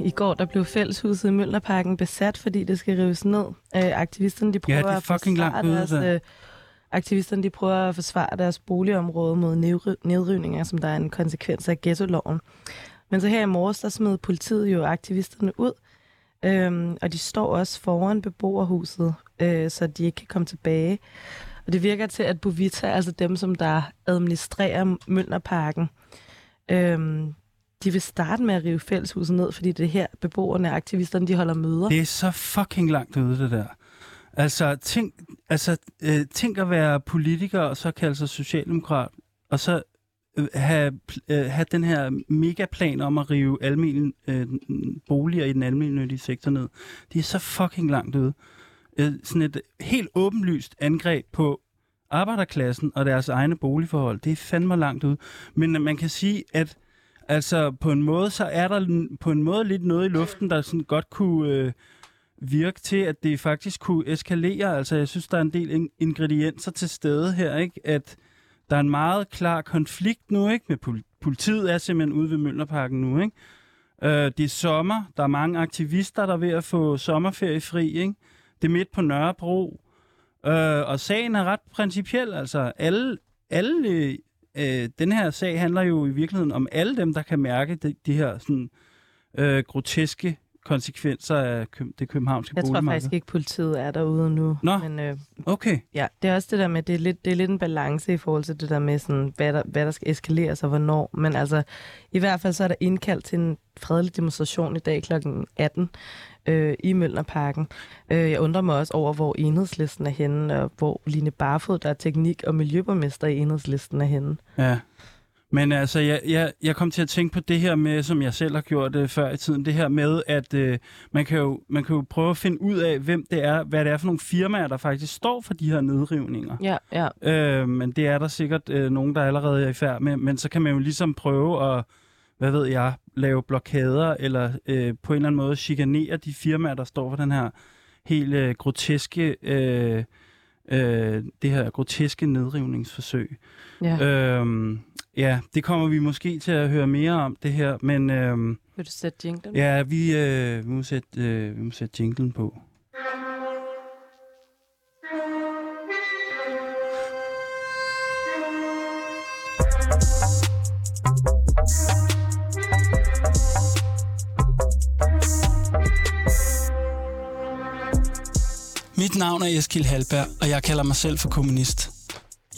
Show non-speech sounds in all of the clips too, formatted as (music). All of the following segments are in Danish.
i går, der blev fælleshuset i Møllerparken besat, fordi det skal rives ned. Øh, aktivisterne, de prøver Ja, at forsvare ude, deres, der. øh, Aktivisterne de prøver at forsvare deres boligområde mod nedri- nedrivninger, som der er en konsekvens af ghetto-loven. Men så her i morges, der smed politiet jo aktivisterne ud, øhm, og de står også foran beboerhuset, øh, så de ikke kan komme tilbage. Og det virker til, at Bovita, altså dem, som der administrerer Mølnerparken, øhm, de vil starte med at rive fælleshuset ned, fordi det er her beboerne og aktivisterne, de holder møder. Det er så fucking langt ude, det der. Altså, tænk, altså, øh, tænk at være politiker, og så kalde sig socialdemokrat, og så øh, have, øh, have den her megaplan om at rive almen, øh, boliger i den almindelige sektor ned. Det er så fucking langt ude. Øh, sådan et helt åbenlyst angreb på arbejderklassen og deres egne boligforhold. Det er fandme langt ude. Men man kan sige, at altså, på en måde, så er der på en måde lidt noget i luften, der sådan godt kunne... Øh, virke til, at det faktisk kunne eskalere. Altså, jeg synes, der er en del in- ingredienser til stede her, ikke? At der er en meget klar konflikt nu, ikke? Med pol- politiet er simpelthen ude ved Møllerparken nu, ikke? Øh, det er sommer. Der er mange aktivister, der er ved at få sommerferie fri, ikke? Det er midt på Nørrebro. Øh, og sagen er ret principiel. Altså, alle, alle øh, den her sag handler jo i virkeligheden om alle dem, der kan mærke de, de her sådan, øh, groteske konsekvenser af det københavnske Jeg tror boligmarked. faktisk ikke, politiet er derude nu. Nå. Men øh, Okay. ja, det er også det der med, det er lidt, det er lidt en balance i forhold til det der med, sådan, hvad, der, hvad der skal eskaleres og hvornår. Men altså, i hvert fald så er der indkaldt til en fredelig demonstration i dag kl. 18 øh, i Mølnerparken. Øh, jeg undrer mig også over, hvor enhedslisten er henne, og hvor Line Barfod, der er teknik- og miljøborgmester i enhedslisten, er henne. Ja. Men altså, jeg, jeg, jeg kom til at tænke på det her med, som jeg selv har gjort øh, før i tiden, det her med, at øh, man, kan jo, man kan jo prøve at finde ud af, hvem det er, hvad det er for nogle firmaer, der faktisk står for de her nedrivninger. Ja, ja. Øh, men det er der sikkert øh, nogen, der allerede er i færd med. Men så kan man jo ligesom prøve at, hvad ved jeg, lave blokader, eller øh, på en eller anden måde chikanere de firmaer, der står for den her helt øh, groteske, øh, øh, det her groteske nedrivningsforsøg. ja. Øhm, ja, det kommer vi måske til at høre mere om, det her. Men øhm, Vil du sætte jinglen? ja, vi, øh, vi, må sætte, øh, vi må sætte jinglen på. Mit navn er Eskil Halberg, og jeg kalder mig selv for kommunist.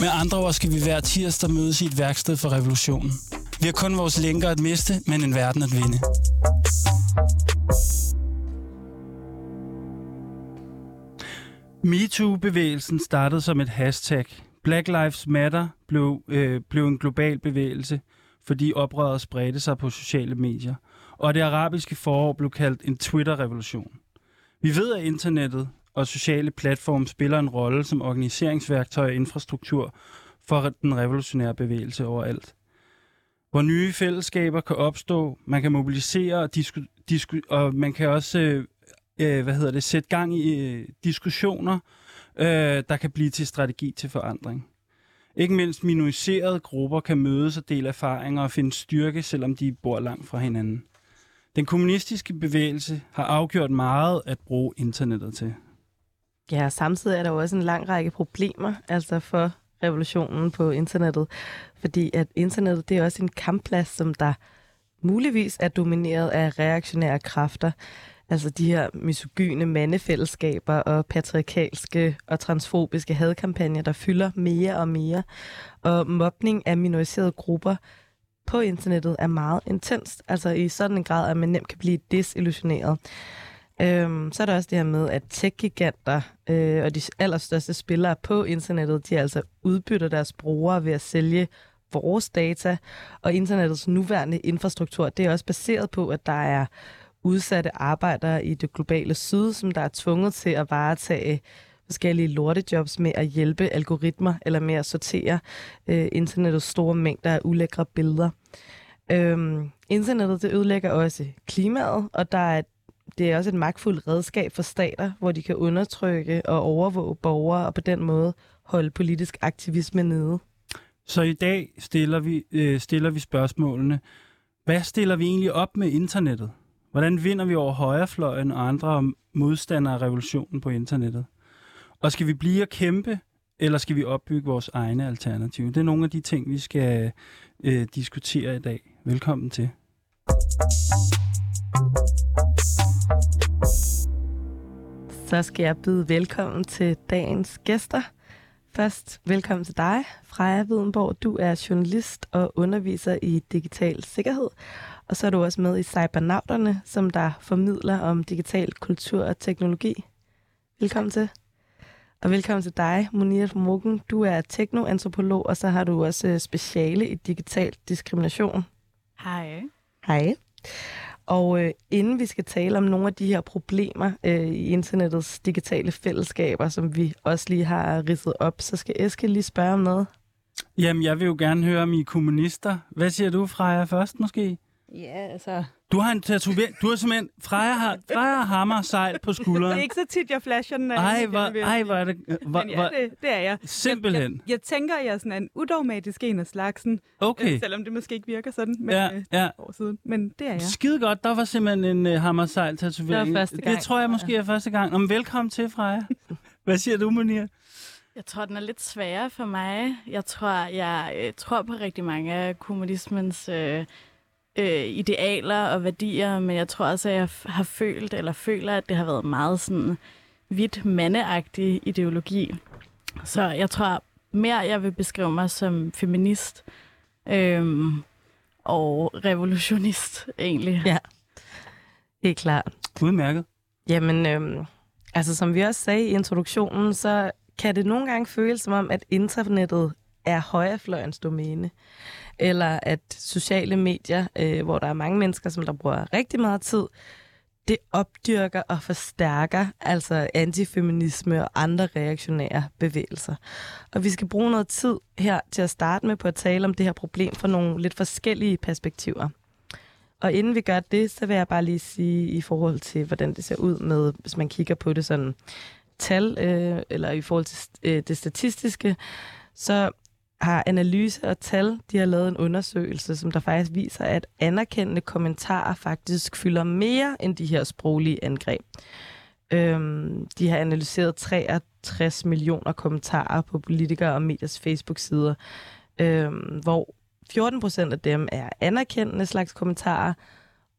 Med andre ord skal vi hver tirsdag mødes i et værksted for revolutionen. Vi har kun vores lænker at miste, men en verden at vinde. MeToo-bevægelsen startede som et hashtag. Black Lives Matter blev, øh, blev en global bevægelse, fordi oprøret spredte sig på sociale medier. Og det arabiske forår blev kaldt en Twitter-revolution. Vi ved, at internettet og sociale platforme spiller en rolle som organiseringsværktøj og infrastruktur for den revolutionære bevægelse overalt. Hvor nye fællesskaber kan opstå, man kan mobilisere og, disku, disku, og man kan også øh, øh, hvad hedder det, sætte gang i øh, diskussioner, øh, der kan blive til strategi til forandring. Ikke mindst minoriserede grupper kan mødes og dele erfaringer og finde styrke, selvom de bor langt fra hinanden. Den kommunistiske bevægelse har afgjort meget at bruge internettet til. Ja, og samtidig er der jo også en lang række problemer altså for revolutionen på internettet. Fordi at internettet det er også en kampplads, som der muligvis er domineret af reaktionære kræfter. Altså de her misogyne mandefællesskaber og patriarkalske og transfobiske hadkampagner, der fylder mere og mere. Og mobning af minoriserede grupper på internettet er meget intenst. Altså i sådan en grad, at man nemt kan blive desillusioneret. Øhm, så er der også det her med, at tech-giganter øh, og de allerstørste spillere på internettet, de altså udbytter deres brugere ved at sælge vores data, og internettets nuværende infrastruktur, det er også baseret på, at der er udsatte arbejdere i det globale syd, som der er tvunget til at varetage forskellige lortejobs med at hjælpe algoritmer eller med at sortere øh, internettets store mængder af ulækre billeder. Øhm, internettet det ødelægger også klimaet, og der er det er også et magtfuldt redskab for stater, hvor de kan undertrykke og overvåge borgere og på den måde holde politisk aktivisme nede. Så i dag stiller vi, øh, stiller vi spørgsmålene. Hvad stiller vi egentlig op med internettet? Hvordan vinder vi over højrefløjen og andre modstandere af revolutionen på internettet? Og skal vi blive og kæmpe, eller skal vi opbygge vores egne alternativer? Det er nogle af de ting, vi skal øh, diskutere i dag. Velkommen til. Så skal jeg byde velkommen til dagens gæster. Først velkommen til dig, Freja Videnborg. Du er journalist og underviser i digital sikkerhed. Og så er du også med i Cybernauterne, som der formidler om digital kultur og teknologi. Velkommen til. Og velkommen til dig, Munir Mogen. Du er teknoantropolog, og så har du også øh, speciale i digital diskrimination. Hej. Hej. Og øh, inden vi skal tale om nogle af de her problemer øh, i internettets digitale fællesskaber, som vi også lige har ridset op, så skal Eske lige spørge om noget. Jamen, jeg vil jo gerne høre om I kommunister. Hvad siger du, Freja, først måske? Ja, altså... Du har en tatovering. Du har simpelthen... Freja har, Freja har hammer sejl på skulderen. Det er ikke så tit, jeg flasher den. Ej, hvor, ej, hvor er det... Hvor, Men ja, det, det er jeg. Simpelthen. Jeg, jeg, jeg tænker, jeg er sådan en udogmatisk en af slagsen. Okay. Øh, selvom det måske ikke virker sådan men, Ja, øh, ja. år siden. Men det er jeg. Skide godt. Der var simpelthen en uh, hammer sejl tatovering. Det var første gang. Det tror jeg måske er første gang. Om velkommen til, Freja. (laughs) Hvad siger du, Munir? Jeg tror, den er lidt sværere for mig. Jeg tror, jeg øh, tror på rigtig mange af kommunismens øh, øh, idealer og værdier, men jeg tror også, at jeg har følt eller føler, at det har været meget sådan hvidt mandeagtig ideologi. Så jeg tror mere, jeg vil beskrive mig som feminist øh, og revolutionist egentlig. Ja. Det er klart. Udmærket. Jamen, øhm, altså som vi også sagde i introduktionen, så kan det nogle gange føles som om, at internettet er højrefløjens domæne. Eller at sociale medier, øh, hvor der er mange mennesker, som der bruger rigtig meget tid, det opdyrker og forstærker altså antifeminisme og andre reaktionære bevægelser. Og vi skal bruge noget tid her til at starte med på at tale om det her problem fra nogle lidt forskellige perspektiver. Og inden vi gør det, så vil jeg bare lige sige i forhold til, hvordan det ser ud med, hvis man kigger på det sådan tal, øh, eller i forhold til øh, det statistiske, så har Analyse og Tal, de har lavet en undersøgelse, som der faktisk viser, at anerkendende kommentarer faktisk fylder mere end de her sproglige angreb. Øhm, de har analyseret 63 millioner kommentarer på politikere og mediers Facebook-sider, øhm, hvor 14 procent af dem er anerkendende slags kommentarer,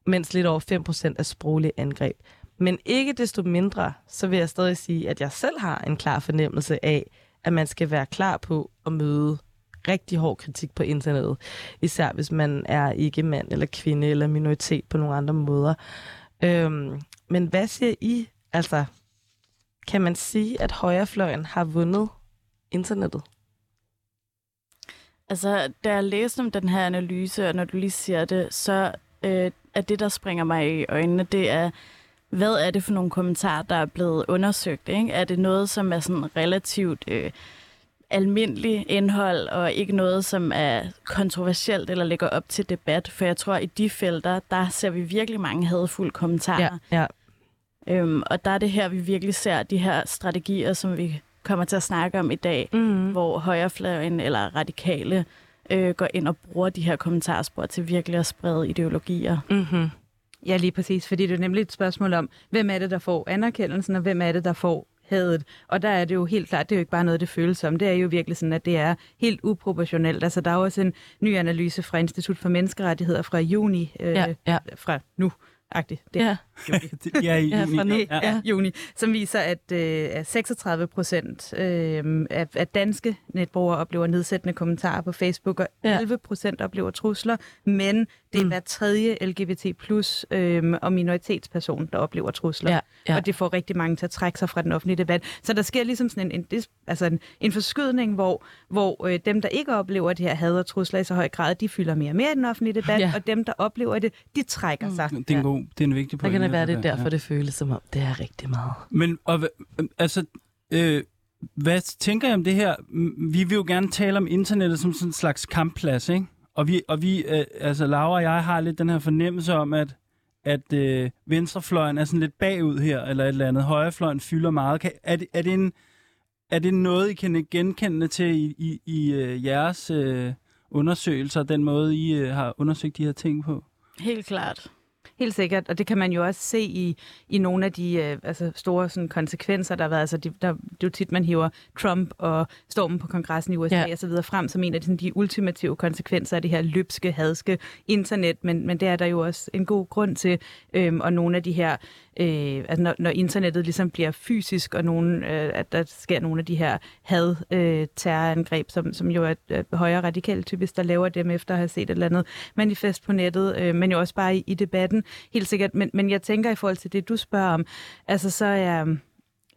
mens lidt over 5 procent er sproglige angreb. Men ikke desto mindre, så vil jeg stadig sige, at jeg selv har en klar fornemmelse af, at man skal være klar på at møde rigtig hård kritik på internettet. Især hvis man er ikke mand eller kvinde eller minoritet på nogle andre måder. Øhm, men hvad siger I? Altså, kan man sige, at højrefløjen har vundet internettet? Altså, da jeg læste om den her analyse, og når du lige siger det, så øh, er det, der springer mig i øjnene, det er, hvad er det for nogle kommentarer, der er blevet undersøgt? Ikke? Er det noget, som er sådan relativt øh, almindelig indhold, og ikke noget, som er kontroversielt eller lægger op til debat? For jeg tror, at i de felter, der ser vi virkelig mange hadfulde kommentarer. ja. Øhm, og der er det her, vi virkelig ser de her strategier, som vi kommer til at snakke om i dag, Mm. hvor højrefløjen eller radikale øh, går ind og bruger de her kommentarspor til virkelig at sprede ideologier. Mm-hmm. Ja, lige præcis, fordi det er nemlig et spørgsmål om, hvem er det, der får anerkendelsen, og hvem er det, der får hadet. Og der er det jo helt klart, det er jo ikke bare noget, det føles som. Det er jo virkelig sådan, at det er helt uproportionelt. Altså, der er også en ny analyse fra Institut for Menneskerettigheder fra juni, øh, Ja, ja. fra nu, agtigt. Det Ja. Det- ja, i Ja, juni. fra nu. Ja. ja. juni, som viser, at, øh, at 36 procent øh, af, af danske netbrugere oplever nedsættende kommentarer på Facebook, og Ja. 11 procent oplever trusler, men det er Mm. hver tredje LGBT plus øh, og minoritetsperson, der oplever trusler. Ja, ja. Og det får rigtig mange til at trække sig fra den offentlige debat. Så der sker ligesom sådan en, en, dis, altså en, en forskydning, hvor, hvor øh, dem, der ikke oplever de her had og trusler i så høj grad, de fylder mere og mere i den offentlige debat, Ja. og dem, der oplever det, de trækker sig. Det er en god, det er en vigtig pointe. Kan det være, det er der, derfor, det føles som om, det er rigtig meget. Men og, hva- altså, øh, hvad tænker jeg om det her? Vi vil jo gerne tale om internettet som sådan en slags kampplads, ikke? Og vi, og vi øh, altså Laura og jeg har lidt den her fornemmelse om, at, at øh, venstrefløjen er sådan lidt bagud her, eller et eller andet. Højrefløjen fylder meget. Kan, er, det, er, det en, er det noget, I kan genkende til i, i, i øh, jeres øh, undersøgelser, den måde, I øh, har undersøgt de her ting på? Helt klart. Helt sikkert, og det kan man jo også se i, i nogle af de øh, altså store sådan, konsekvenser, der har været. Altså, de, der, det er jo tit, man hiver Trump og stormen på kongressen i USA Ja. og så videre frem, som en af de, sådan, de ultimative konsekvenser af det her løbske, hadske internet. Men, men det er der jo også en god grund til. Øhm, og nogle af de her, øh, altså når, når internettet ligesom bliver fysisk, og nogen, øh, at der sker nogle af de her had øh, som, som jo er øh, højere radikale typisk, der laver dem efter at have set et eller andet manifest på nettet, øh, men jo også bare i, i debatten, helt sikkert. Men, men jeg tænker i forhold til det, du spørger om, altså så er... Øh,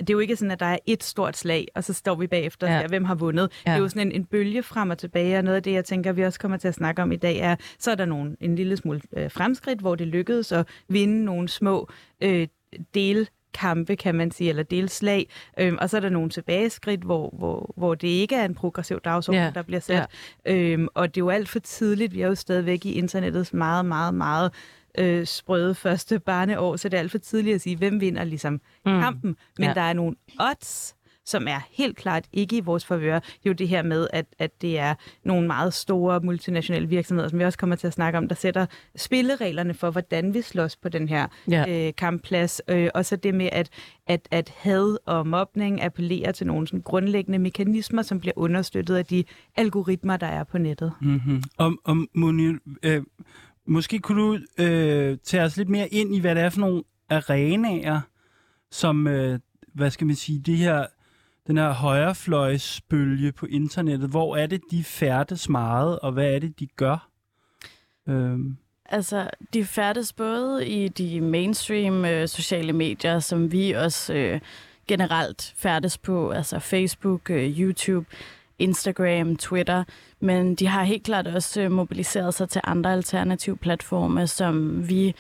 det er jo ikke sådan, at der er et stort slag, og så står vi bagefter og Ja. hvem har vundet. Ja. Ja. Det er jo sådan en, en bølge frem og tilbage, og noget af det, jeg tænker, vi også kommer til at snakke om i dag, er, så er der nogle, en lille smule øh, fremskridt, hvor det lykkedes at vinde nogle små øh, delkampe, kan man sige, eller delslag, øhm, og så er der nogle tilbageskridt, hvor, hvor, hvor det ikke er en progressiv dagsorden, Ja. der bliver sat. Øhm, og det er jo alt for tidligt, vi er jo stadigvæk i internettets meget, meget, meget øh, sprøde første barneår, så det er alt for tidligt at sige, hvem vinder ligesom mm. kampen. Men Ja. der er nogle odds, som er helt klart ikke i vores favør. Jo det her med, at, at det er nogle meget store multinationale virksomheder, som vi også kommer til at snakke om, der sætter spillereglerne for, hvordan vi slås på den her Ja. øh, kampplads. Øh, og så det med, at, at, at had og mobning appellerer til nogle sådan grundlæggende mekanismer, som bliver understøttet af de algoritmer, der er på nettet. Mm-hmm. Og, og Munir, øh, måske kunne du øh, tage os lidt mere ind i, hvad det er for nogle arenaer, som, øh, hvad skal man sige, det her, den her højrefløjsbølge på internettet, hvor er det, de færdes meget, og hvad er det, de gør? Øhm, Altså, de færdes både i de mainstream øh, sociale medier, som vi også øh, generelt færdes på, altså Facebook, øh, YouTube, Instagram, Twitter, men de har helt klart også øh, mobiliseret sig til andre alternative platforme, som vi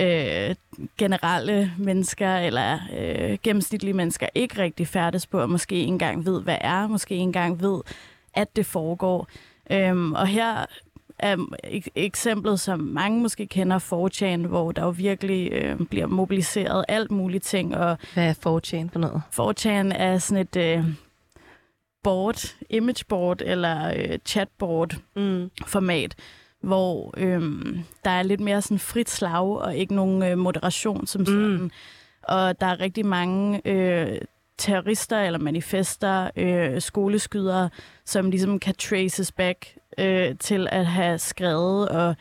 øh, generelle mennesker eller øh, gennemsnitlige mennesker ikke rigtig færdes på, og måske ikke engang ved, hvad er, måske ikke engang ved, at det foregår. Øhm, og her er ek- eksemplet, som mange måske kender, 4chan, hvor der jo virkelig øh, bliver mobiliseret alt muligt ting, og Hvad er 4chan for noget? 4chan er sådan et øh, board, imageboard eller øh, chatboard Mm. format, hvor øhm, der er lidt mere sådan frit slag og ikke nogen øh, moderation som sådan. Mm. Og der er rigtig mange øh, terrorister eller manifester, øh, skoleskydere, som ligesom kan traces back øh, til at have skrevet og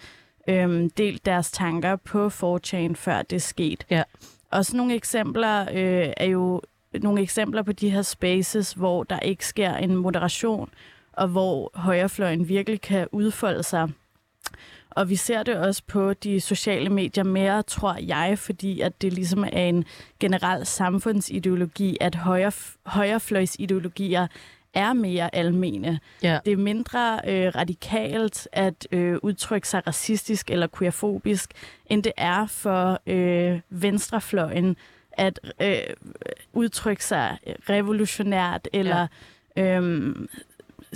øh, delt deres tanker på 4chan, før det er sket. Ja. Og sådan nogle eksempler øh, er jo nogle eksempler på de her spaces, hvor der ikke sker en moderation, og hvor højrefløjen virkelig kan udfolde sig. Og vi ser det også på de sociale medier mere, tror jeg, fordi at det ligesom er en generel samfundsideologi, at højre, højrefløjsideologier er mere almene. Ja. Det er mindre øh, radikalt at øh, udtrykke sig racistisk eller queerfobisk, end det er for øh, venstrefløjen at øh, udtrykke sig revolutionært eller ja. øhm,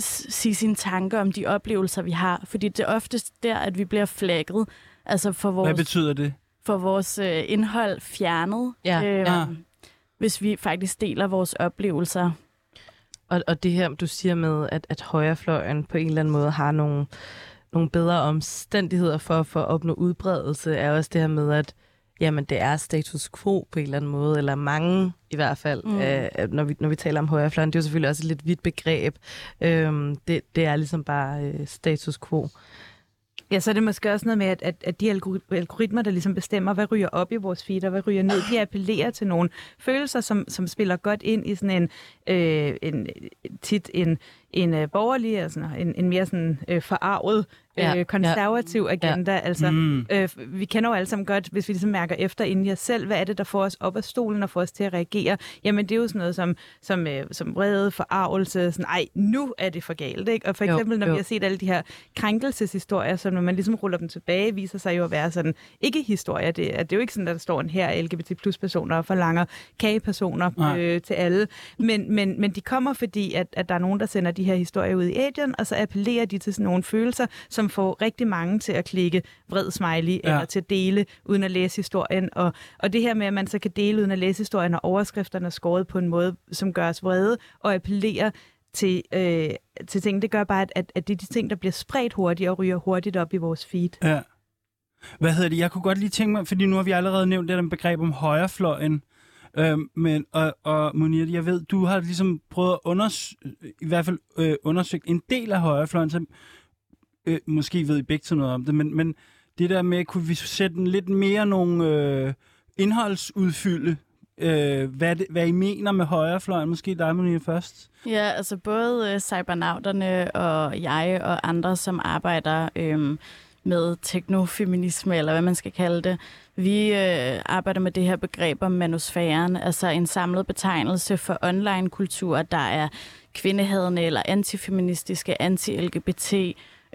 s- sige sine tanker om de oplevelser, vi har. Fordi det er oftest der, at vi bliver flagget, altså for hvad vores, betyder det? for vores øh, indhold fjernet, Ja. øhm, Ja. hvis vi faktisk deler vores oplevelser. Og, og det her, du siger med, at, at højrefløjen på en eller anden måde har nogle, nogle bedre omstændigheder for, for at opnå udbredelse, er også det her med, at jamen, det er status quo på en eller anden måde, eller mange i hvert fald, Mm. øh, når, vi, når vi taler om højrefløjen. Det er jo selvfølgelig også et lidt vidt begreb. Øhm, det, det er ligesom bare øh, status quo. Ja, så er det måske også noget med, at, at, at de algori- algoritmer, der ligesom bestemmer, hvad ryger op i vores feed, og hvad ryger ned, de appellerer til nogle følelser, som, som spiller godt ind i sådan en, øh, en tit en, en øh, borgerlig, altså en, en mere sådan øh, forarvet, Ja, øh, konservativ ja, agenda. Altså, Mm. Øh, vi kender jo alle sammen godt, hvis vi ligesom mærker efter inden i os selv, hvad er det, der får os op af stolen og får os til at reagere? Jamen, det er jo sådan noget som, som, øh, som vrede, forarvelse, sådan, ej, nu er det for galt, ikke? Og for Jo, eksempel, når jo. vi har set alle de her krænkelseshistorier, som når man ligesom ruller dem tilbage, viser sig jo at være sådan, ikke historier, det er, det er jo ikke sådan, at der står en her LGBT plus personer og forlanger kagepersoner Nej. øh, til alle, men, men, men de kommer, fordi at, at der er nogen, der sender de her historier ud i agent, og så appellerer de til sådan nogle følelser, som får rigtig mange til at klikke vred smiley, ja. eller til at dele uden at læse historien. Og, og det her med, at man så kan dele uden at læse historien, og overskrifterne er skåret på en måde, som gør os vrede, og appellerer til, øh, til ting, det gør bare, at, at, at det er de ting, der bliver spredt hurtigt og ryger hurtigt op i vores feed. Ja. Hvad hedder det? Jeg kunne godt lige tænke mig, fordi nu har vi allerede nævnt det der begreb om højrefløjen. Øhm, men, og, og Monir, jeg ved, du har ligesom prøvet at unders- i hvert fald øh, undersøgt en del af højrefløjen, så øh, måske ved I begge til noget om det, men, men det der med, kunne vi sætte en lidt mere nogle øh, indholdsudfylde, øh, hvad, det, hvad I mener med højrefløjen? Måske dig, Monir, først. Ja, altså både øh, cybernauterne og jeg og andre, som arbejder øh, med teknofeminisme, eller hvad man skal kalde det, vi øh, arbejder med det her begreb om manusfæren, altså en samlet betegnelse for online-kultur, der er kvindehadende eller antifeministiske, anti-LGBT,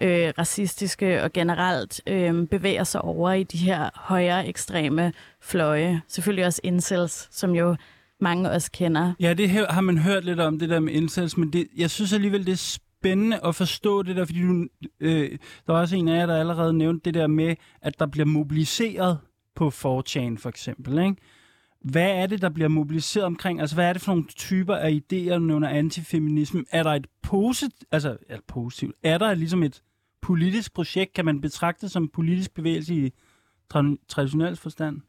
øh, racistiske og generelt øh, bevæger sig over i de her højere ekstreme fløje. Selvfølgelig også incels, som jo mange også kender. Ja, det her, har man hørt lidt om, det der med incels, men det, jeg synes alligevel, det er spændende at forstå det der, fordi du, øh, der var også en af jer, der allerede nævnte det der med, at der bliver mobiliseret på 4chan for eksempel, ikke? Hvad er det, der bliver mobiliseret omkring? Altså, hvad er det for nogle typer af idéer, du nævner antifeminisme? Er der et posit, altså, er positivt, er der ligesom et politisk projekt? Kan man betragte det som politisk bevægelse i tra- traditionel forstand?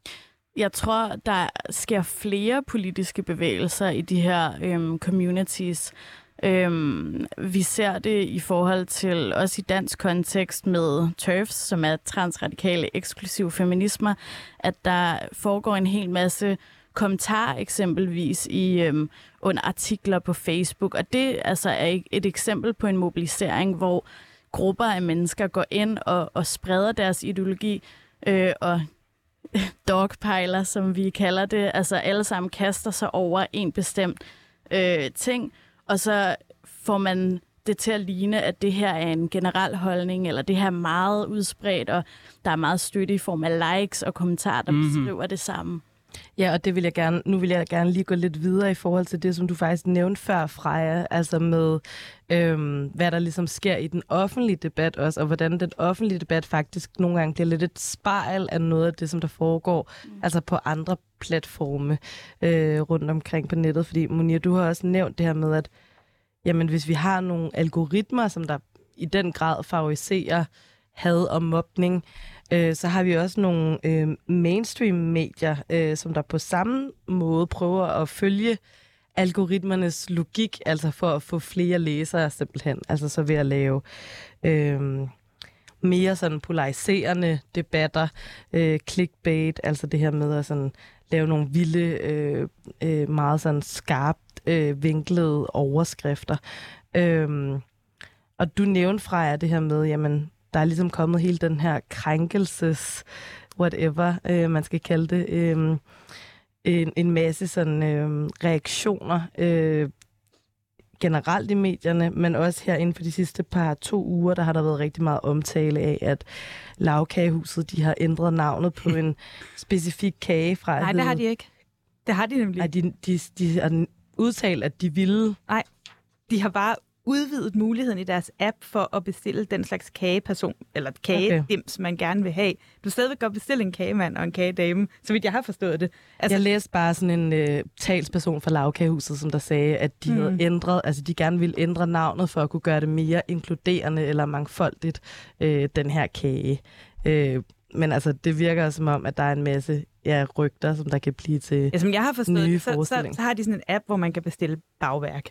Jeg tror, der sker flere politiske bevægelser i de her øhm, communities. Øhm, vi ser det i forhold til, også i dansk kontekst med TERFs, som er transradikale eksklusive feminismer, at der foregår en hel masse kommentarer eksempelvis i øhm, under artikler på Facebook, og det altså, er ikke et eksempel på en mobilisering, hvor grupper af mennesker går ind og, og spreder deres ideologi øh, og (laughs) dogpejler, som vi kalder det. Altså alle sammen kaster sig over en bestemt øh, ting, og så får man det til at ligne, at det her er en generel holdning, eller det her er meget udspredt, og der er meget støtte i form af likes og kommentarer, der Mhm. mm-hmm. beskriver det samme. Ja, og det vil jeg gerne, nu vil jeg gerne lige gå lidt videre i forhold til det, som du faktisk nævnte før, Freja, altså med, øhm, hvad der ligesom sker i den offentlige debat også, og hvordan den offentlige debat faktisk nogle gange bliver lidt et spejl af noget af det, som der foregår, mm. altså på andre platforme øh, rundt omkring på nettet. Fordi Monia, du har også nævnt det her med, at jamen, hvis vi har nogle algoritmer, som der i den grad favoriserer had og mobning, øh, Øh, så har vi også nogle øh, mainstream-medier, øh, som der på samme måde prøver at følge algoritmernes logik, altså for at få flere læsere simpelthen, altså så ved at lave øh, mere sådan polariserende debatter, øh, clickbait, altså det her med at sådan lave nogle vilde, øh, øh, meget sådan skarpt øh, vinklede overskrifter. Øh, og du nævnte fra jer det her med, jamen, der er ligesom kommet hele den her krænkelses, whatever øh, man skal kalde det, øh, en, en masse sådan øh, reaktioner øh, generelt i medierne, men også her inden for de sidste par to uger, der har der været rigtig meget omtale af, at lavkagehuset, de har ændret navnet på en (laughs) specifik kage fra Nej, det har de ikke. Det har de nemlig. Ej, de, de, de har udtalt, at de ville De har bare udvidet muligheden i deres app for at bestille den slags kageperson, eller kagedims, okay. man gerne vil have. Du kan stadigvæk godt bestille en kagemand og en kagedame, så vidt jeg har forstået det. Altså, jeg læste bare sådan en øh, talsperson fra Lavkagehuset, som der sagde, at de mm. havde ændret, altså de gerne ville ændre navnet for at kunne gøre det mere inkluderende eller mangfoldigt, øh, den her kage. Øh, men altså, det virker som om, at der er en masse ja, rygter, som der kan blive til... Ja, som jeg har forstået Nye det, så, så, så har de sådan en app, hvor man kan bestille bagværk.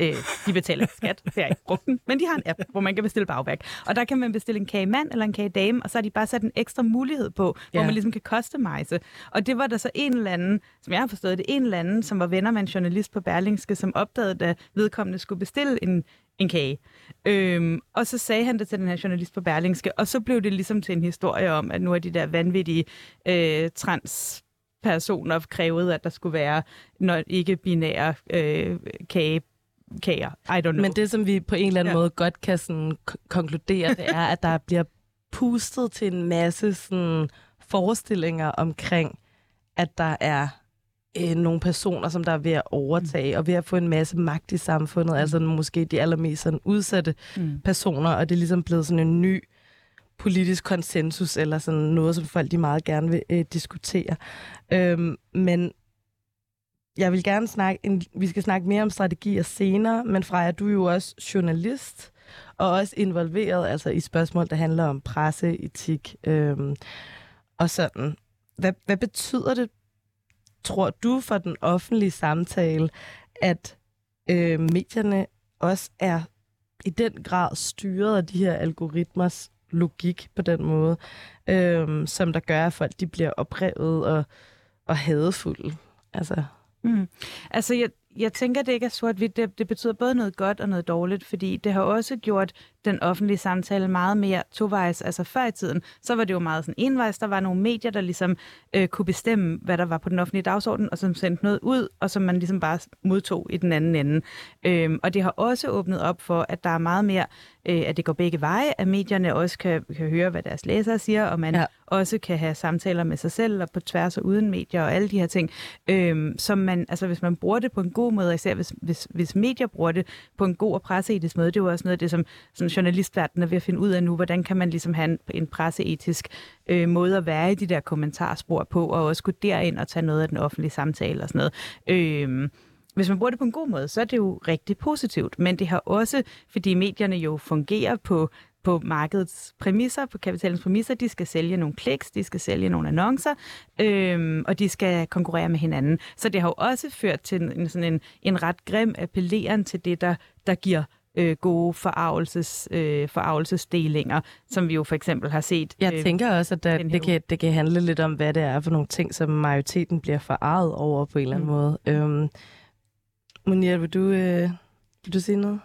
Øh, de betaler skat, for jeg har ikke brugt den, men de har en app, hvor man kan bestille bagværk. Og der kan man bestille en kagemand eller en kagedame, og så har de bare sat en ekstra mulighed på, hvor Ja. man ligesom kan customize. Og det var der så en eller anden, som jeg har forstået det, en eller anden, som var venner med en journalist på Berlingske, som opdagede, da vedkommende skulle bestille en, en kage. Øhm, og så sagde han det til den her journalist på Berlingske, og så blev det ligesom til en historie om, at nu er de der vanvittige øh, trans personer krævede, at der skulle være når ikke binære øh, kage, kager. I don't know. Men det, som vi på en eller anden Ja. måde godt kan sådan konkludere, det er, at der bliver pustet til en masse sådan, forestillinger omkring, at der er øh, nogle personer, som der er ved at overtage, mm. og ved at få en masse magt i samfundet, mm. altså måske de allermest sådan, udsatte Mm. personer, og det er ligesom blevet sådan en ny politisk konsensus, eller sådan noget, som folk de meget gerne vil øh, diskutere. Øhm, men jeg vil gerne snakke, en, vi skal snakke mere om strategier senere, men Freja, du er jo også journalist, og også involveret altså i spørgsmål, der handler om presseetik øhm, og sådan. Hvad, hvad betyder det, tror du, for den offentlige samtale, at øh, medierne også er i den grad styret af de her algoritmers logik på den måde, øh, som der gør, at folk de bliver oprevet og, og hadefulde. Altså, Mm. Altså, jeg, jeg tænker, det ikke er sort-hvidt. Det, det betyder både noget godt og noget dårligt, fordi det har også gjort den offentlige samtale meget mere tovejs. Altså før i tiden, så var det jo meget sådan envejs. Der var nogle medier, der ligesom øh, kunne bestemme, hvad der var på den offentlige dagsorden, og som sendte noget ud, og som man ligesom bare modtog i den anden ende. Øhm, og det har også åbnet op for, at der er meget mere, øh, at det går begge veje, at medierne også kan, kan høre, hvad deres læsere siger, og man ja. Også kan have samtaler med sig selv, og på tværs og uden medier, og alle de her ting, øhm, som man, altså hvis man bruger det på en god måde, især hvis, hvis, hvis medier bruger det på en god og presseetisk måde, det er jo også noget af det, som sådan journalistverdenen er ved at finde ud af nu, hvordan kan man ligesom have en, en presseetisk øh, måde at være i de der kommentarspor på, og også gå derind og tage noget af den offentlige samtale og sådan noget. Øh, hvis man bruger det på en god måde, så er det jo rigtig positivt. Men det har også, fordi medierne jo fungerer på, på markedets præmisser, på kapitalens præmisser, de skal sælge nogle kliks, de skal sælge nogle annoncer, øhm, og de skal konkurrere med hinanden. Så det har jo også ført til en, en, sådan en, en ret grim appelleren til det, der, der giver øh, gode forarvelses, øh, forarvelsesdelinger, som vi jo for eksempel har set. jeg øh, tænker også, at der, det, kan, det kan handle lidt om, hvad det er for nogle ting, som majoriteten bliver forarvet over på en eller anden Mm. måde. Øhm, Munir, vil du, øh, vil du sige noget?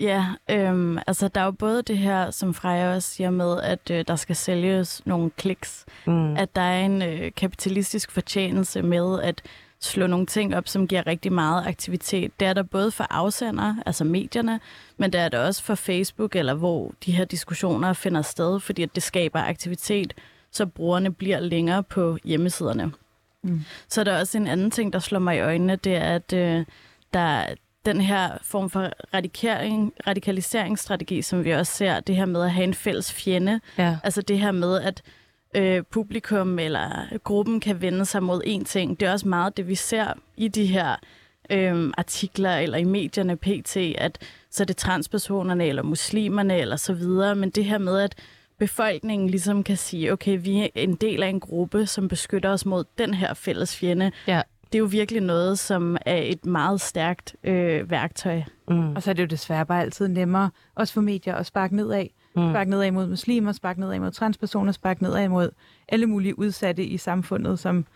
Ja, øhm, altså der er jo både det her, som Freja også siger med, at øh, der skal sælges nogle kliks. Mm. At der er en øh, kapitalistisk fortjeneste med at slå nogle ting op, som giver rigtig meget aktivitet. Det er der både for afsender, altså medierne, men det er der også for Facebook, eller hvor de her diskussioner finder sted, fordi at det skaber aktivitet, så brugerne bliver længere på hjemmesiderne. Mm. Så er der også en anden ting, der slår mig i øjnene, det er, at øh, der er den her form for radikering, radikaliseringsstrategi, som vi også ser, det her med at have en fælles fjende, Ja. Altså det her med, at øh, publikum eller gruppen kan vende sig mod én ting. Det er også meget det, vi ser i de her øh, artikler eller i medierne pt., at så er det transpersonerne eller muslimerne eller så videre, men det her med, at befolkningen ligesom kan sige, okay, vi er en del af en gruppe, som beskytter os mod den her fælles fjende. Ja. Det er jo virkelig noget, som er et meget stærkt øh, værktøj. Mm. Og så er det jo desværre bare altid nemmere, også for medier, at sparke nedad. Mm. Sparke nedad mod muslimer, spark nedad mod transpersoner, spark nedad mod alle mulige udsatte i samfundet, som,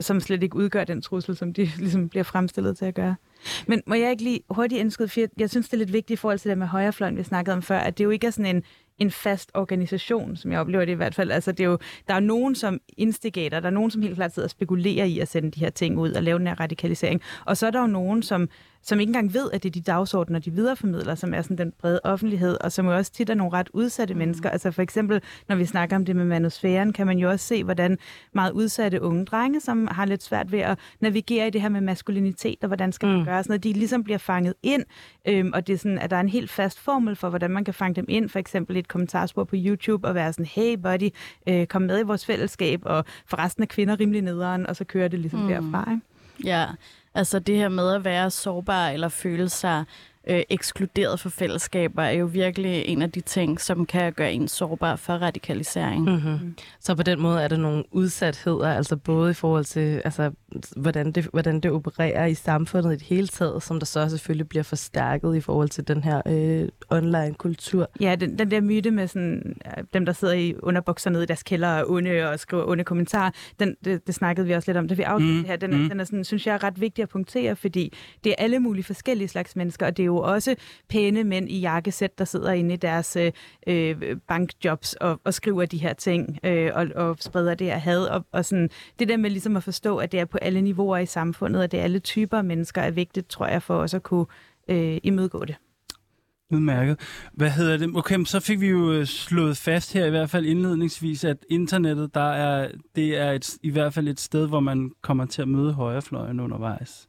som slet ikke udgør den trussel, som de (laughs) ligesom bliver fremstillet til at gøre. Men må jeg ikke lige hurtigt indskyde, for jeg, jeg synes, det er lidt vigtigt i forhold til det med højrefløjen, vi snakkede om før, at det jo ikke er sådan en, en fast organisation, som jeg oplever det i hvert fald. Altså, det er jo, der er nogen, som instigater, der er nogen, som helt klart sidder og spekulerer i at sende de her ting ud og lave den her radikalisering. Og så er der jo nogen, som, som ikke engang ved, at det er de dagsordner, de videreformidler, som er sådan den brede offentlighed, og som jo også tit er nogle ret udsatte mm. mennesker. Altså for eksempel, når vi snakker om det med manusfæren, kan man jo også se, hvordan meget udsatte unge drenge, som har lidt svært ved at navigere i det her med maskulinitet, og hvordan skal man Mm. gøre sådan noget, de ligesom bliver fanget ind, øhm, og det er sådan, at der er en helt fast formel for, hvordan man kan fange dem ind, for eksempel i et kommentarspor på YouTube, og være sådan, hey buddy, øh, kom med i vores fællesskab, og forresten er kvinder rimelig nederen, og så kører det ligesom. Mm. derfra. Ikke? Ja, altså det her med at være sårbar eller føle sig øh, ekskluderet for fællesskaber, er jo virkelig en af de ting, som kan gøre en sårbar for radikalisering. Mm-hmm. Så på den måde er der nogle udsatheder, altså både i forhold til, altså, hvordan, det, hvordan det opererer i samfundet i det hele taget, som der så selvfølgelig bliver forstærket i forhold til den her øh, online-kultur. Ja, den, den der myte med sådan, øh, dem, der sidder i underbukser nede i deres kælder og onde og skriver onde kommentarer, den, det, det snakkede vi også lidt om, da vi aftalte Mm, det her. Den, er, mm. den er sådan, synes jeg er ret vigtig at punktere, fordi det er alle mulige forskellige slags mennesker, og det er jo også pæne mænd i jakkesæt, der sidder inde i deres øh, øh, bankjobs og, og skriver de her ting øh, og, og spreder det her had. Og, og sådan, det der med ligesom at forstå, at det er på alle niveauer i samfundet, og det er alle typer mennesker, er vigtigt, tror jeg, for os at kunne øh, imødegå det. Udmærket. Hvad hedder det? Okay, så fik vi jo øh, slået fast her, i hvert fald indledningsvis, at internettet, der er, det er et, i hvert fald et sted, hvor man kommer til at møde højrefløjen undervejs.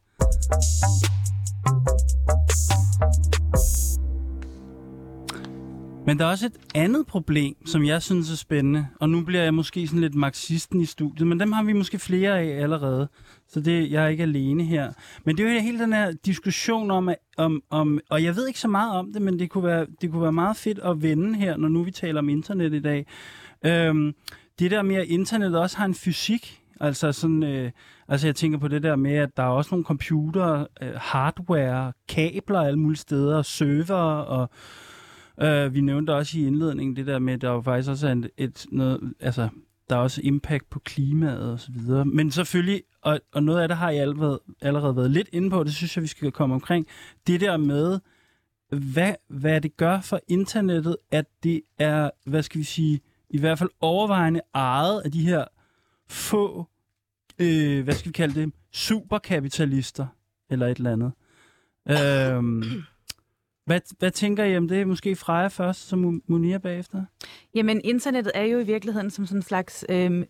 Men der er også et andet problem, som jeg synes er spændende, og nu bliver jeg måske sådan lidt marxisten i studiet, men dem har vi måske flere af allerede, så det, jeg er ikke alene her. Men det er jo hele den her diskussion om, om, om og jeg ved ikke så meget om det, men det kunne være, det kunne være meget fedt at vende her, når nu vi taler om internet i dag. Øhm, det der med, at internettet også har en fysik, altså sådan, øh, altså jeg tænker på det der med, at der er også nogle computer, øh, hardware, kabler alle mulige steder, server og Øh, vi nævnte også i indledningen det der med, at der jo faktisk også er en, et, noget, altså, der er også impact på klimaet og så videre. Men selvfølgelig, og, og noget af det har jeg allerede, allerede været lidt inde på, det synes jeg, vi skal komme omkring, det der med, hvad, hvad det gør for internettet, at det er, hvad skal vi sige, i hvert fald overvejende ejet af de her få, øh, hvad skal vi kalde det, superkapitalister, eller et eller andet. Øhm, hvad, hvad tænker I om det? Måske Freja først, som Munir bagefter? Jamen, internettet er jo i virkeligheden som sådan en slags øh,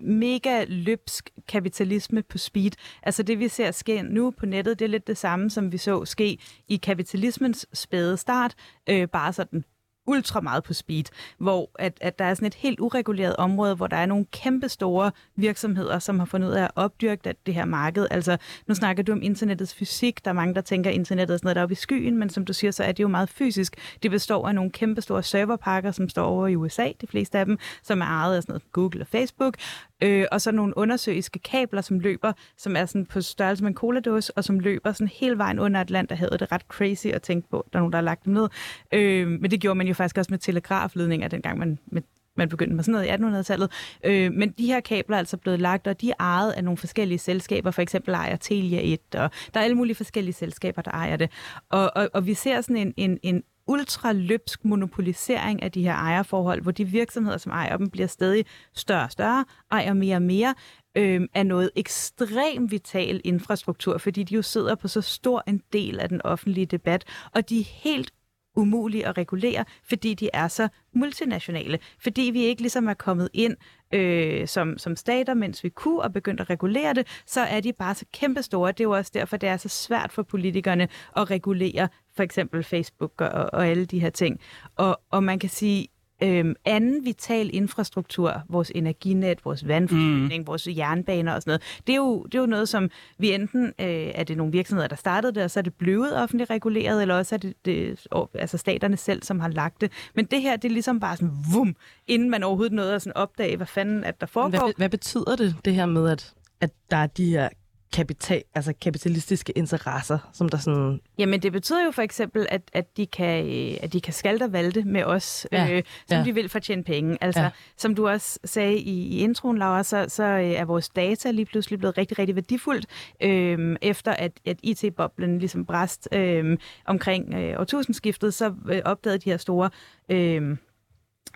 mega løbsk kapitalisme på speed. Altså det, vi ser ske nu på nettet, det er lidt det samme, som vi så ske i kapitalismens spæde start, øh, bare sådan ultra meget på speed, hvor at, at der er sådan et helt ureguleret område, hvor der er nogle kæmpe store virksomheder, som har fundet ud af at opdyrke det her marked. Altså, nu snakker du om internettets fysik. Der er mange, der tænker, at internettet er sådan noget, der er oppe i skyen, men som du siger, så er det jo meget fysisk. Det består af nogle kæmpe store serverpakker, som står over i USA, de fleste af dem, som er ejet af sådan noget Google og Facebook, øh, og så nogle undersøiske kabler, som løber, som er sådan på størrelse med en coladåse, og som løber sådan hele vejen under Atlanterhavet. Det er ret crazy at tænke på, der er nogen, der har lagt dem ned. Øh, men det gjorde man jo faktisk også med telegrafledninger, dengang man med man begyndte med sådan noget i 1800-tallet. Øh, men de her kabler er altså blevet lagt, og de er ejet af nogle forskellige selskaber. For eksempel ejer Telia 1, og der er alle mulige forskellige selskaber, der ejer det. Og, og, og vi ser sådan en, en, en ultraløbsk monopolisering af de her ejerforhold, hvor de virksomheder, som ejer dem, bliver stadig større og større, ejer mere og mere, øh, af noget ekstremt vital infrastruktur, fordi de jo sidder på så stor en del af den offentlige debat, og de er helt umulige at regulere, fordi de er så multinationale. Fordi vi ikke ligesom er kommet ind øh, som, som stater, mens vi kunne, og begyndt at regulere det, så er de bare så kæmpestore. Det er jo også derfor, det er så svært for politikerne at regulere for eksempel Facebook og, og alle de her ting. Og, og man kan sige, Øhm, anden vital infrastruktur, vores energinet, vores vandforsyning, mm. vores jernbaner og sådan noget, det er jo, det er jo noget, som vi enten, øh, er det nogle virksomheder, der startede det, og så er det blevet offentligt reguleret, eller også er det, det altså staterne selv, som har lagt det. Men det her, det er ligesom bare sådan, vum, inden man overhovedet nåede at sådan opdage, hvad fanden at der foregår. Hvad, hvad betyder det, det her med, at, at der er de her kapital, altså kapitalistiske interesser, som der sådan... Jamen, det betyder jo for eksempel, at, at, de, kan, øh, at de kan skalte og valte med os, Ja, øh, som ja. de vil for at tjene penge. Altså, Ja. ja. som du også sagde i, i introen, Laura, så, så øh, er vores data lige pludselig blevet rigtig, rigtig værdifuldt, øh, efter at, at IT-boblen ligesom bræst øh, omkring øh, årtusindskiftet, så øh, opdagede de her store... Øh,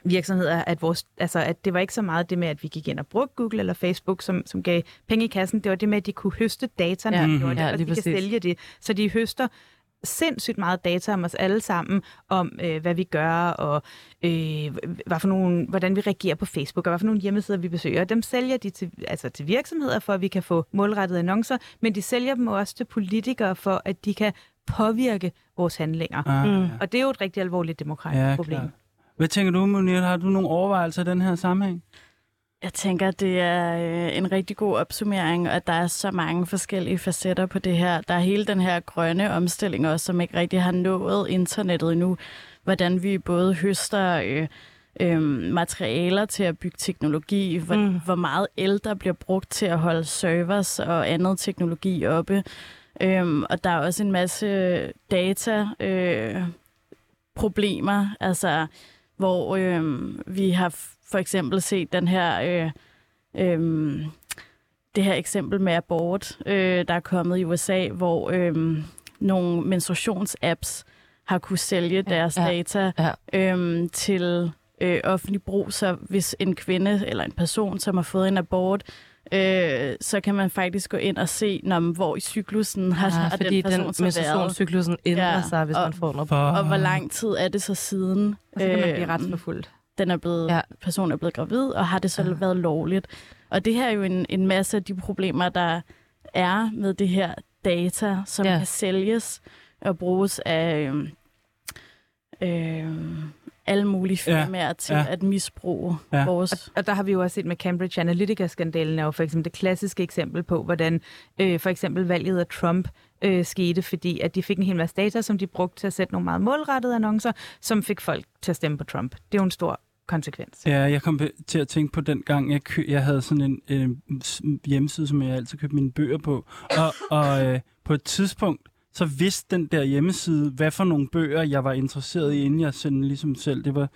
virksomheder, at, vores, altså, at det var ikke så meget det med, at vi gik ind og brugte Google eller Facebook, som, som gav penge i kassen. Det var det med, at de kunne høste data, Ja, mhm. det, ja, og de kan præcis. sælge det. Så de høster sindssygt meget data om os alle sammen, om øh, hvad vi gør, og øh, hvad for nogle, hvordan vi reagerer på Facebook, og hvad for nogle hjemmesider vi besøger. Dem sælger de til, altså til virksomheder, for at vi kan få målrettede annoncer, men de sælger dem også til politikere, for at de kan påvirke vores handlinger. Ah, Mm. Og det er jo et rigtig alvorligt demokratisk Ja, problem. klart. Hvad tænker du, Munir? Har du nogle overvejelser i den her sammenhæng? Jeg tænker, det er øh, en rigtig god opsummering, og at der er så mange forskellige facetter på det her. Der er hele den her grønne omstilling også, som ikke rigtig har nået internettet endnu. Hvordan vi både høster øh, øh, materialer til at bygge teknologi, hvor, mm. hvor meget el der bliver brugt til at holde servers og andet teknologi oppe. Øhm, og der er også en masse data øh, problemer, altså hvor øh, vi har for eksempel set den her øh, øh, det her eksempel med abort, øh, der er kommet i USA, hvor øh, nogle menstruationsapps har kunne sælge deres ja, data ja. Øh, til øh, offentlig brug, så hvis en kvinde eller en person, som har fået en abort, øh, så kan man faktisk gå ind og se, når, hvor i cyklusen har, Ja, har fordi den person den så været. menstruationscyklusen ændrer Ja, sig, hvis og- man får noget. For... Og hvor lang tid er det så siden? Og så kan man blive øh, retsforfulgt. den er blevet, Ja. personen er blevet gravid, og har det så Ja. været lovligt. Og det her er jo en, en masse af de problemer, der er med det her data, som Ja. ja. kan sælges og bruges af øh, øh, alle mulige Ja. firmaer til Ja. at misbruge Ja. vores... Og der har vi jo også set med Cambridge Analytica-skandalen er jo for eksempel det klassiske eksempel på, hvordan øh, for eksempel valget af Trump øh, skete, fordi at de fik en hel masse data, som de brugte til at sætte nogle meget målrettede annoncer, som fik folk til at stemme på Trump. Det er jo en stor konsekvens. Ja, jeg kom til at tænke på den gang, jeg, kø- jeg havde sådan en øh, hjemmeside, som jeg altid købte mine bøger på. Og, og øh, på et tidspunkt, så vidste den der hjemmeside, hvad for nogle bøger, jeg var interesseret i, inden jeg sendte ligesom selv. Det var,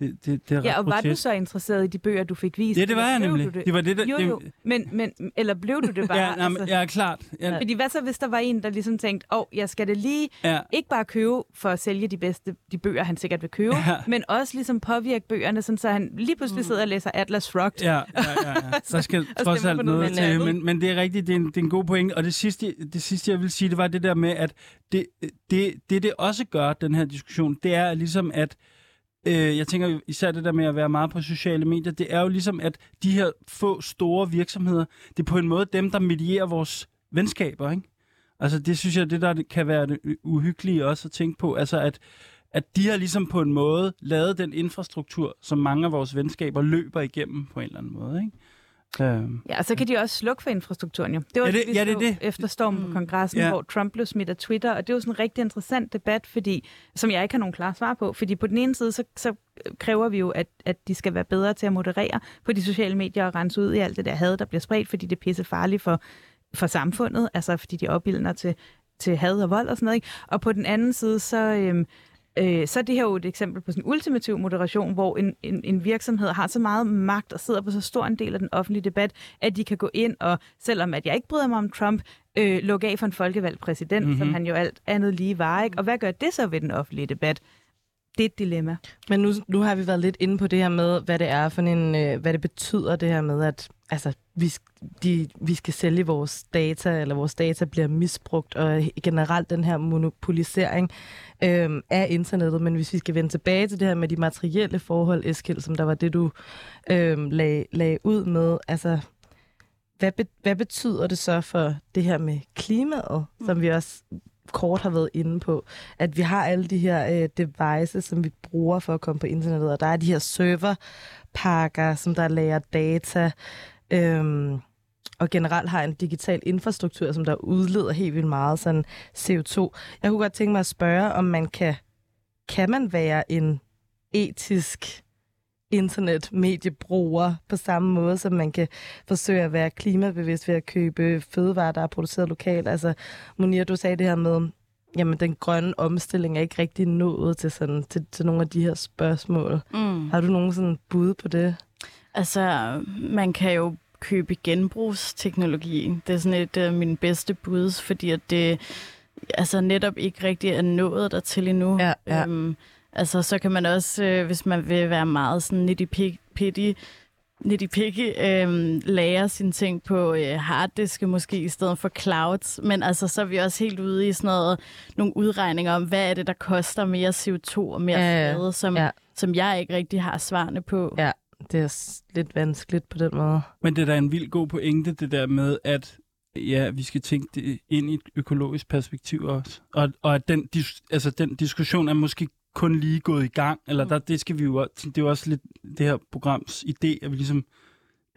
det, det, det er Ja, og var du grotesk. så interesseret i de bøger, du fik vist? Ja, det var jeg nemlig. du Det? Det var det, der... Jo, jo. Men, men, eller blev du det bare? Ja, nej, men, altså, ja, klart. Ja, Fordi hvad så, hvis der var en, der ligesom tænkte, åh, oh, jeg skal det lige ja, ikke bare købe for at sælge de bedste de bøger, han sikkert vil købe, Ja. men også ligesom påvirke bøgerne, sådan, så han lige pludselig sidder og læser Atlas Shrugged. Ja, ja, ja, ja. (laughs) Der skal trods alt noget til, men, men det er rigtigt, det er, en, det er en god point. Og det sidste, det sidste, jeg vil sige, det var det der med, at det, det, det, det også gør, den her diskussion, det er ligesom, at øh, jeg tænker især det der med at være meget på sociale medier, det er jo ligesom, at de her få store virksomheder, det er på en måde dem, der medierer vores venskaber, ikke? Altså det synes jeg, det der kan være det uhyggelige også at tænke på, altså at, at de har ligesom på en måde lavet den infrastruktur, som mange af vores venskaber løber igennem på en eller anden måde, ikke? Øhm, Ja, og så kan de også slukke for infrastrukturen jo. Det var Ja, det- vi ja, det er så det. efter stormen på Mm. kongressen, Ja. hvor Trump blev smidt af Twitter, og det er jo sådan en rigtig interessant debat, fordi, som jeg ikke har nogen klare svar på, fordi på den ene side, så, så kræver vi jo, at, at de skal være bedre til at moderere på de sociale medier og rense ud i alt det der had, der bliver spredt, fordi det er pisse farligt for, for samfundet, altså fordi de opildner til, til had og vold og sådan noget. Ikke? Og på den anden side, så, øhm, øh, så er det her jo et eksempel på sådan ultimativ moderation, hvor en, en, en virksomhed har så meget magt og sidder på så stor en del af den offentlige debat, at de kan gå ind og, selvom at jeg ikke bryder mig om Trump, øh, lukke af for en folkevalgt præsident, Mhm. mm-hmm. som han jo alt andet lige var. Ikke? Og hvad gør det så ved den offentlige debat? Det er et dilemma. Men nu, nu har vi været lidt inde på det her med, hvad det er for en, øh, hvad det betyder det her med, at altså, vi, de, vi skal sælge vores data, eller vores data bliver misbrugt, og generelt den her monopolisering øh, af internettet. Men hvis vi skal vende tilbage til det her med de materielle forhold, Eskild, som der var det, du øh, lag, lag ud med, altså, hvad, be, hvad betyder det så for det her med klimaet, som vi også kort har været inde på, at vi har alle de her øh, devices, som vi bruger for at komme på internettet, og der er de her serverpakker, som der lager data, øhm, og generelt har en digital infrastruktur, som der udleder helt vildt meget sådan CO2. Jeg kunne godt tænke mig at spørge, om man kan, kan man være en etisk internetmediebruger på samme måde, som man kan forsøge at være klimabevidst ved at købe fødevarer, der er produceret lokalt. Altså, Monia, du sagde det her med, jamen den grønne omstilling er ikke rigtig nået til, sådan, til, til nogle af de her spørgsmål. Mm. Har du nogen sådan bud på det? Altså, man kan jo købe genbrugsteknologi. Det er sådan et af mine bedste bud, fordi at det altså netop ikke rigtig er nået dertil endnu. Ja, ja. Øhm, altså, så kan man også, øh, hvis man vil være meget sådan nitty-pitty, nitty-picky, øhm, lære sine ting på øh, harddiske måske i stedet for clouds. Men altså, så er vi også helt ude i sådan noget, nogle udregninger om, hvad er det, der koster mere CO2 og mere Ja, skade, som, Ja. som jeg ikke rigtig har svarene på. Ja. Det er lidt vanskeligt på den måde. Men det er da en vild god pointe, det der med, at ja, vi skal tænke det ind i et økologisk perspektiv også. Og, og at den, dis, altså, den diskussion er måske kun lige gået i gang, eller der, det skal vi jo også, det er jo også lidt det her programs idé, at vi ligesom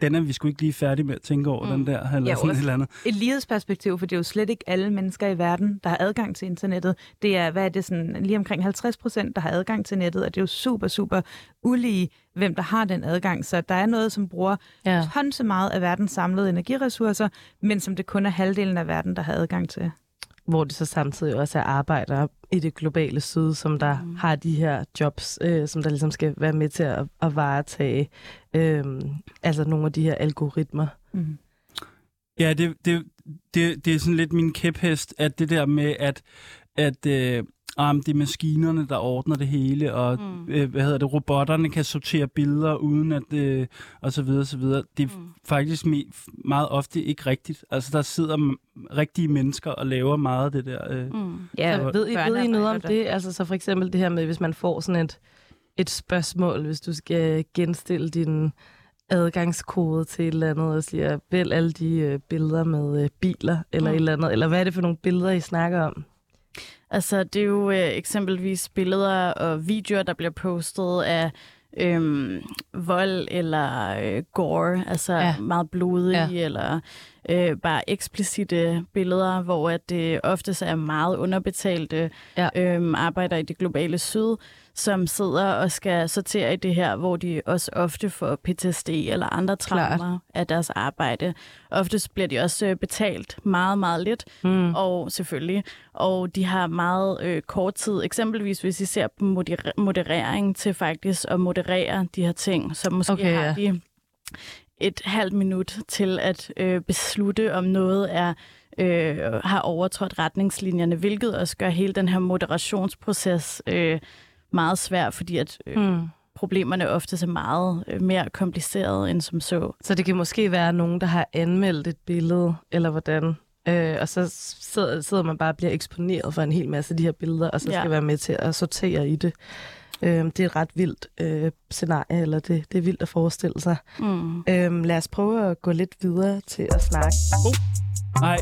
den er vi sgu ikke lige færdige med at tænke over, mm. den der, eller Ja, sådan et eller andet. et lighedsperspektiv, for det er jo slet ikke alle mennesker i verden, der har adgang til internettet. Det er, hvad er det sådan, lige omkring 50 procent, der har adgang til nettet, og det er jo super, super ulige, hvem der har den adgang. Så der er noget, som bruger Ja. tons så meget af verdens samlede energiressourcer, men som det kun er halvdelen af verden, der har adgang til. Hvor det så samtidig også er arbejdere i det globale syd, som der mm. har de her jobs, øh, som der ligesom skal være med til at, at varetage øh, altså nogle af de her algoritmer. Mm. Ja, det, det, det, det er sådan lidt min kæphest, at det der med, at, at øh, um, det er maskinerne, der ordner det hele, og mm. øh, hvad hedder det, robotterne kan sortere billeder uden at, øh, og så videre, så videre. Det er mm. faktisk me- meget ofte ikke rigtigt. Altså, der sidder m- rigtige mennesker og laver meget af det der. Øh. Mm. Ja, Så ved, I, ved I noget om det? Altså så for eksempel det her med, hvis man får sådan et, et spørgsmål, hvis du skal genstille din adgangskode til et eller andet, og siger, vælg alle de øh, billeder med øh, biler, eller Mm. et eller andet. Eller hvad er det for nogle billeder, I snakker om? Altså, det er jo øh, eksempelvis billeder og videoer, der bliver postet af øhm, vold eller øh, gore, altså Ja. meget blodige, ja. eller øh, bare eksplicite billeder, hvor at det oftest er meget underbetalte Ja. øhm, arbejder i det globale syd, som sidder og skal sortere i det her, hvor de også ofte får PTSD eller andre Klart. traumer af deres arbejde. Oftest bliver de også øh, betalt meget, meget lidt, Mm. og selvfølgelig. Og de har meget øh, kort tid. Eksempelvis hvis I ser på moder- moderering til faktisk at moderere de her ting, så måske Okay, okay, ja. har de et halvt minut til at øh, beslutte, om noget er øh, har overtrådt retningslinjerne, hvilket også gør hele den her moderationsproces øh, meget svær, fordi at øh, Mm. problemerne ofte er meget øh, mere komplicerede end som så. Så det kan måske være nogen, der har anmeldt et billede, eller hvordan. Øh, og så sidder, sidder man bare og bliver eksponeret for en hel masse af de her billeder, og så skal Ja. være med til at sortere i det. Øh, det er et ret vildt øh, scenarie, eller det, det er vildt at forestille sig. Mm. Øh, lad os prøve at gå lidt videre til at snakke. Nej,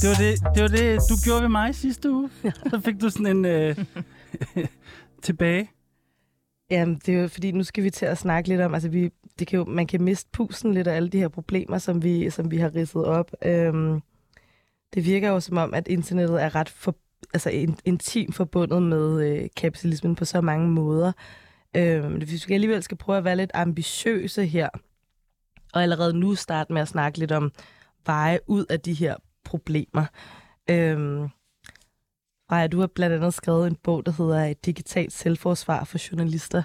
det var det, det var det, du gjorde ved mig sidste uge. Så fik du sådan en øh, (laughs) tilbage. Jamen, det er jo fordi, nu skal vi til at snakke lidt om, altså vi, det kan jo, man kan miste pusen lidt af alle de her problemer, som vi, som vi har ridset op. Øhm, det virker jo som om, at internettet er ret for, altså in, intimt forbundet med øh, kapitalismen på så mange måder. Øhm, hvis vi alligevel skal prøve at være lidt ambitiøse her, og allerede nu starte med at snakke lidt om veje ud af de her problemer. Øhm, Freja, du har blandt andet skrevet en bog, der hedder Et digitalt selvforsvar for journalister.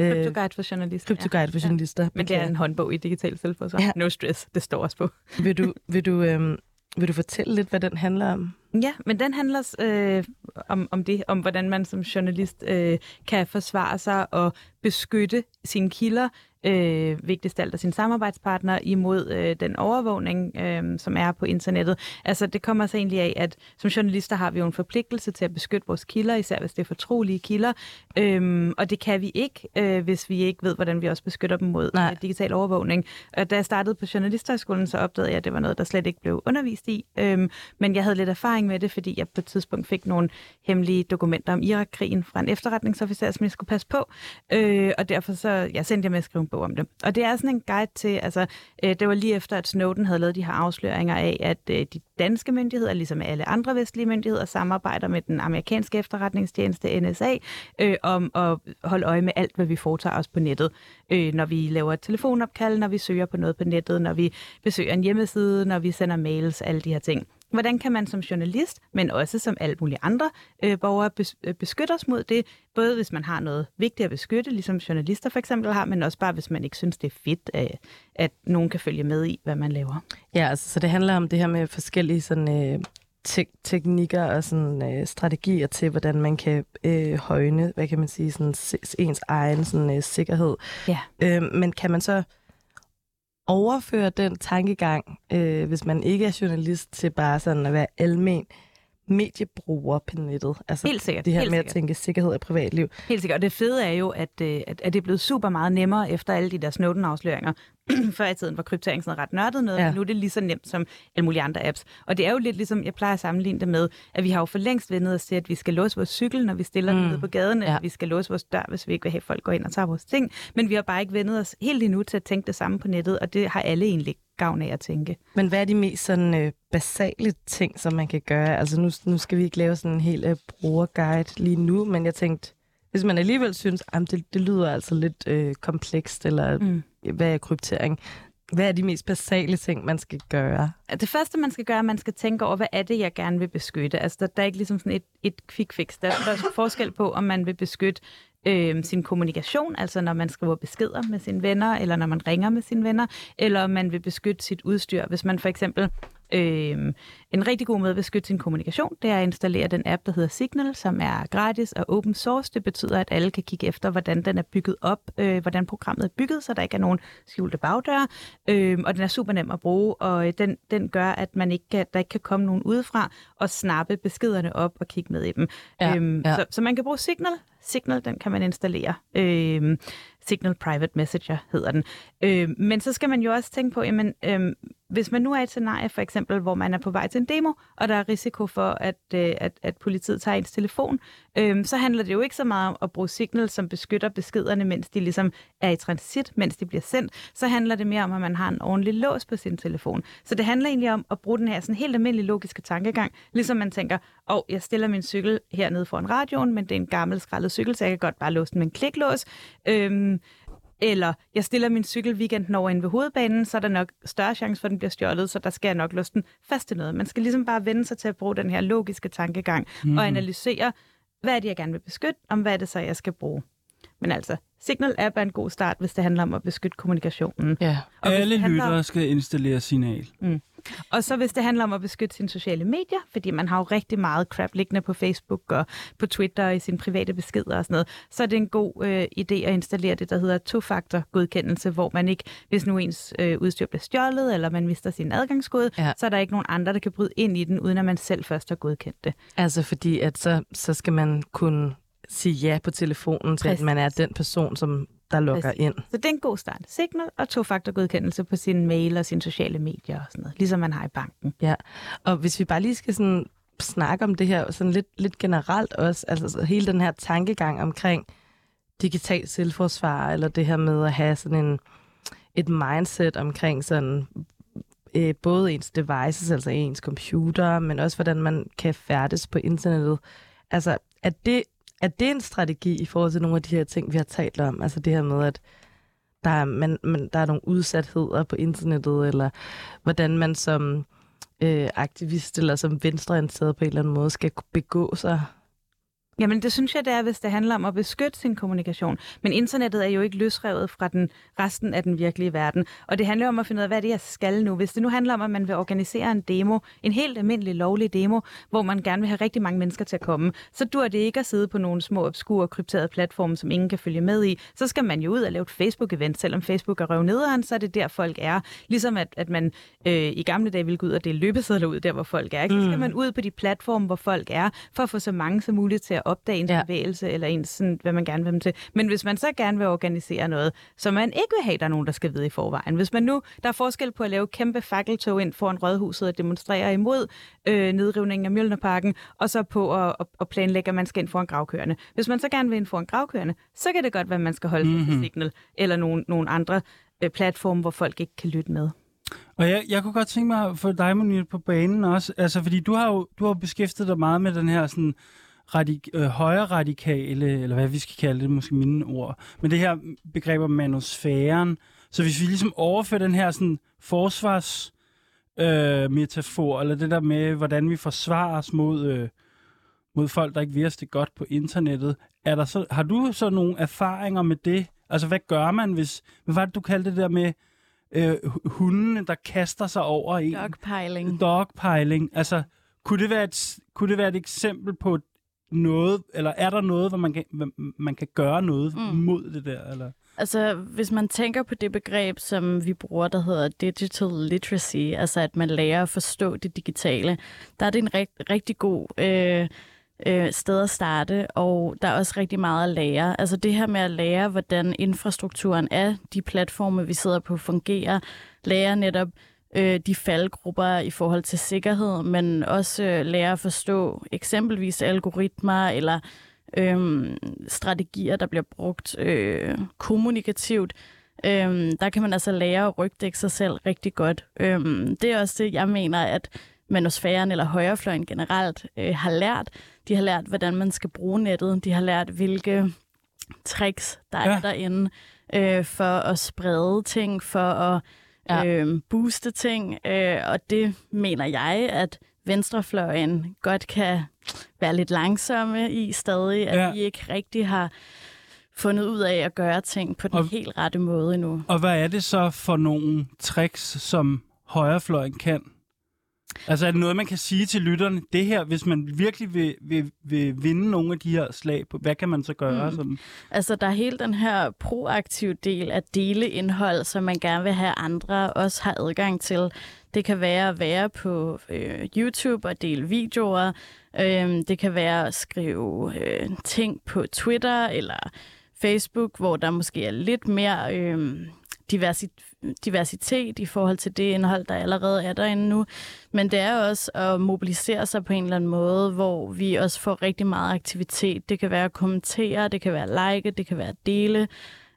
Øh, Kryptoguide for journalister. Kryptoguide for journalister. Men det er en håndbog i digital selvforsvar. Ja. Ja. No stress, det står også på. Vil du, vil, du, øhm, vil du fortælle lidt, hvad den handler om? Ja, men den handler øh, om, om det, om hvordan man som journalist øh, kan forsvare sig og beskytte sine kilder, øh, vigtigst alt af sine samarbejdspartnere, imod øh, den overvågning, øh, som er på internettet. Altså, det kommer så egentlig af, at som journalister har vi jo en forpligtelse til at beskytte vores kilder, især hvis det er fortrolige kilder, øh, og det kan vi ikke, øh, hvis vi ikke ved, hvordan vi også beskytter dem mod Nej. øh, digital overvågning. Og da jeg startede på Journalisthøjskolen, så opdagede jeg, at det var noget, der slet ikke blev undervist i. Øhm, men jeg havde lidt erfaring med det, fordi jeg på et tidspunkt fik nogle hemmelige dokumenter om Irak-krigen fra en efterretningsofficer, som jeg skulle passe på. Øh, og derfor så jeg sendte jeg med at skrive en bog om det. Og det er sådan en guide til, altså øh, det var lige efter, at Snowden havde lavet de her afsløringer af, at øh, de danske myndigheder, ligesom alle andre vestlige myndigheder, samarbejder med den amerikanske efterretningstjeneste NSA øh, om at holde øje med alt, hvad vi foretager os på nettet. Øh, når vi laver et telefonopkald, når vi søger på noget på nettet, når vi besøger en hjemmeside, når vi sender mails, alle de her ting. Hvordan kan man som journalist, men også som alle mulige andre øh, borgere, bes, øh, beskytte os mod det? Både hvis man har noget vigtigt at beskytte, ligesom journalister for eksempel har, men også bare hvis man ikke synes, det er fedt, øh, at nogen kan følge med i, hvad man laver. Ja, altså, så det handler om det her med forskellige sådan, øh, te- teknikker og sådan, øh, strategier til, hvordan man kan øh, højne, hvad kan man sige, sådan, ens egen sådan, øh, sikkerhed. Ja. Øh, men kan man så overføre den tankegang, øh, hvis man ikke er journalist, til bare sådan at være almen mediebruger på nettet? Altså Helt sikkert, det her helt med sikkert. at tænke sikkerhed og privatliv. Helt sikkert. Og det fede er jo, at, øh, at, at det er blevet super meget nemmere efter alle de der Snowden-afsløringer (clears throat) Før i tiden var kryptering sådan ret nørdet noget, Ja. men nu er det lige så nemt som alle mulige andre apps. Og det er jo lidt ligesom, jeg plejer at sammenligne det med, at vi har jo for længst vendet os til, at vi skal låse vores cykel, når vi stiller mm. Den nede på gaden, Ja. vi skal låse vores dør, hvis vi ikke vil have, at folk går ind og tager vores ting. Men vi har bare ikke vendet os helt endnu til at tænke det samme på nettet, og det har alle egentlig gavn af at tænke. Men hvad er de mest sådan, øh, basale ting, som man kan gøre? Altså nu, nu skal vi ikke lave sådan en helt øh, brugerguide lige nu, men jeg tænkte, hvis man alligevel synes, at det, det lyder altså lidt øh, komplekst, eller Mm hvad er kryptering? Hvad er de mest basale ting, man skal gøre? Det første, man skal gøre, er, at man skal tænke over, hvad er det, jeg gerne vil beskytte. Altså, der, der er ikke ligesom sådan et, et quick fix. Der, der er forskel på, om man vil beskytte øh, sin kommunikation, altså når man skriver beskeder med sine venner, eller når man ringer med sine venner, eller om man vil beskytte sit udstyr. Hvis man for eksempel Øh, en rigtig god måde at beskytte sin kommunikation, det er at installere den app, der hedder Signal, som er gratis og open source. Det betyder, at alle kan kigge efter, hvordan den er bygget op, øh, hvordan programmet er bygget, så der ikke er nogen skjulte bagdøre. Øh, og den er super nem at bruge, og øh, den, den gør, at man ikke kan, der ikke kan komme nogen udefra og snappe beskederne op og kigge med i dem. Ja, øhm, ja. Så, så man kan bruge Signal. Signal, den kan man installere. Øhm, Signal Private Messenger hedder den. Øhm, men så skal man jo også tænke på, jamen, øhm, hvis man nu er i et scenarie, for eksempel, hvor man er på vej til en demo, og der er risiko for, at, øh, at, at politiet tager ens telefon, øhm, så handler det jo ikke så meget om at bruge Signal, som beskytter beskederne, mens de ligesom er i transit, mens de bliver sendt. Så handler det mere om, at man har en ordentlig lås på sin telefon. Så det handler egentlig om at bruge den her sådan helt almindelige logiske tankegang, ligesom man tænker, åh, oh, jeg stiller min cykel hernede foran radioen, men det er en gammel skrællet cykel, så jeg kan godt bare låse den med en kliklås. Øhm, eller jeg stiller min cykel weekenden over inde ved hovedbanen, så er der nok større chance for, at den bliver stjålet, så der skal jeg nok låse den fast til noget. Man skal ligesom bare vende sig til at bruge den her logiske tankegang mm. Mhm. og analysere, hvad er det, jeg gerne vil beskytte, om hvad er det så, jeg skal bruge. Men altså, Signal App er en god start, hvis det handler om at beskytte kommunikationen. Ja. Og Alle handler om- lyttere skal installere signal. Og så hvis det handler om at beskytte sine sociale medier, fordi man har jo rigtig meget crap liggende på Facebook og på Twitter og i sine private beskeder og sådan noget, så er det en god øh, idé at installere det, der hedder to-faktor-godkendelse, hvor man ikke, hvis nu ens øh, udstyr bliver stjålet, eller man mister sin adgangskode, Ja. så er der ikke nogen andre, der kan bryde ind i den, uden at man selv først har godkendt det. Altså fordi, at så, så skal man kunne sige ja på telefonen til, Præcis. at man er den person, som der logger Præcis. ind. Så det er en god start. Signal og to-faktor-godkendelse på sin mail og sine sociale medier og sådan noget, ligesom man har i banken. Og hvis vi bare lige skal sådan snakke om det her sådan lidt, lidt generelt også, altså så hele den her tankegang omkring digital selvforsvar, eller det her med at have sådan en, et mindset omkring sådan øh, både ens devices, altså ens computer, men også hvordan man kan færdes på internettet. Altså, er det, er det en strategi i forhold til nogle af de her ting, vi har talt om? Altså det her med, at der er, man, man, der er nogle udsatheder på internettet, eller hvordan man som øh, aktivist eller som venstreorienteret på en eller anden måde skal begå sig. Jamen, det synes jeg, det er, hvis det handler om at beskytte sin kommunikation. Men internettet er jo ikke løsrevet fra den resten af den virkelige verden. Og det handler om at finde ud af, hvad det er, jeg skal nu. Hvis det nu handler om, at man vil organisere en demo, en helt almindelig lovlig demo, hvor man gerne vil have rigtig mange mennesker til at komme, så dur det ikke at sidde på nogle små, obskure, krypterede platforme, som ingen kan følge med i. Så skal man jo ud og lave et Facebook-event. Selvom Facebook er røv nederen, så er det der, folk er. Ligesom at, at man øh, i gamle dage ville gå ud og dele løbesedler ud, der hvor folk er. Ikke? Så skal Mm. man ud på de platforme, hvor folk er, for at få så mange som muligt til at opdage ens Ja. bevægelse, eller ens, sådan, hvad man gerne vil dem til. Men hvis man så gerne vil organisere noget, som man ikke vil have, der er nogen, der skal vide i forvejen. Hvis man nu, der er forskel på at lave kæmpe fakkeltog ind foran Rådhuset og demonstrere imod øh, nedrivningen af Mjølnerparken, og så på at, at, planlægge, at man skal ind foran gravkørende. Hvis man så gerne vil ind foran gravkørende, så kan det godt være, at man skal holde sig Mhm. til Signal, eller nogle, nogle andre øh, platforme, hvor folk ikke kan lytte med. Og jeg, jeg kunne godt tænke mig at få dig, Monique, på banen også. Altså, fordi du har jo du har beskæftiget dig meget med den her sådan, radik, øh, højre radikale, eller hvad vi skal kalde det, måske mine ord, men det her begreb om manosfæren. Så hvis vi ligesom overfører den her sådan, forsvars øh, metafor, eller det der med, hvordan vi forsvarer os mod, øh, mod folk, der ikke vil os det godt på internettet, er der så, har du så nogle erfaringer med det? Altså, hvad gør man, hvis... Hvad var det, du kaldte det der med øh, hu- hundene, der kaster sig over en? Dogpiling. Dogpiling. Altså, kunne det, være et, kunne det være et eksempel på noget, eller er der noget, hvor man kan, man kan gøre noget mm. mod det der? Eller? Altså, hvis man tænker på det begreb, som vi bruger, der hedder digital literacy, altså at man lærer at forstå det digitale, der er det en rigt, rigtig god øh, øh, sted at starte, og der er også rigtig meget at lære. Altså det her med at lære, hvordan infrastrukturen af de platforme, vi sidder på, fungerer, lære netop øh, de faldgrupper i forhold til sikkerhed, men også øh, lære at forstå eksempelvis algoritmer eller øh, strategier, der bliver brugt øh, kommunikativt. Øh, der kan man altså lære at rygdække sig selv rigtig godt. Øh, det er også det, jeg mener, at manusfæren eller højrefløjen generelt øh, har lært. De har lært, hvordan man skal bruge nettet. De har lært, hvilke tricks, der ja. er derinde øh, for at sprede ting, for at ja. øh, booste ting. Øh, og det mener jeg, at venstrefløjen godt kan være lidt langsomme i stadig, at ja. vi ikke rigtig har fundet ud af at gøre ting på den og, helt rette måde endnu. Og hvad er det så for nogle tricks, som højrefløjen kan? Altså er det noget, man kan sige til lytterne? Det her, hvis man virkelig vil, vil, vil vinde nogle af de her slag, hvad kan man så gøre? Mm. Sådan? Altså der er hele den her proaktive del at dele indhold, som man gerne vil have andre også har adgang til. Det kan være at være på øh, YouTube og dele videoer. Øh, det kan være at skrive øh, ting på Twitter eller Facebook, hvor der måske er lidt mere... Øh, diversitet diversitet i forhold til det indhold, der allerede er derinde nu. Men det er også at mobilisere sig på en eller anden måde, hvor vi også får rigtig meget aktivitet. Det kan være at kommentere, det kan være at like, det kan være at dele,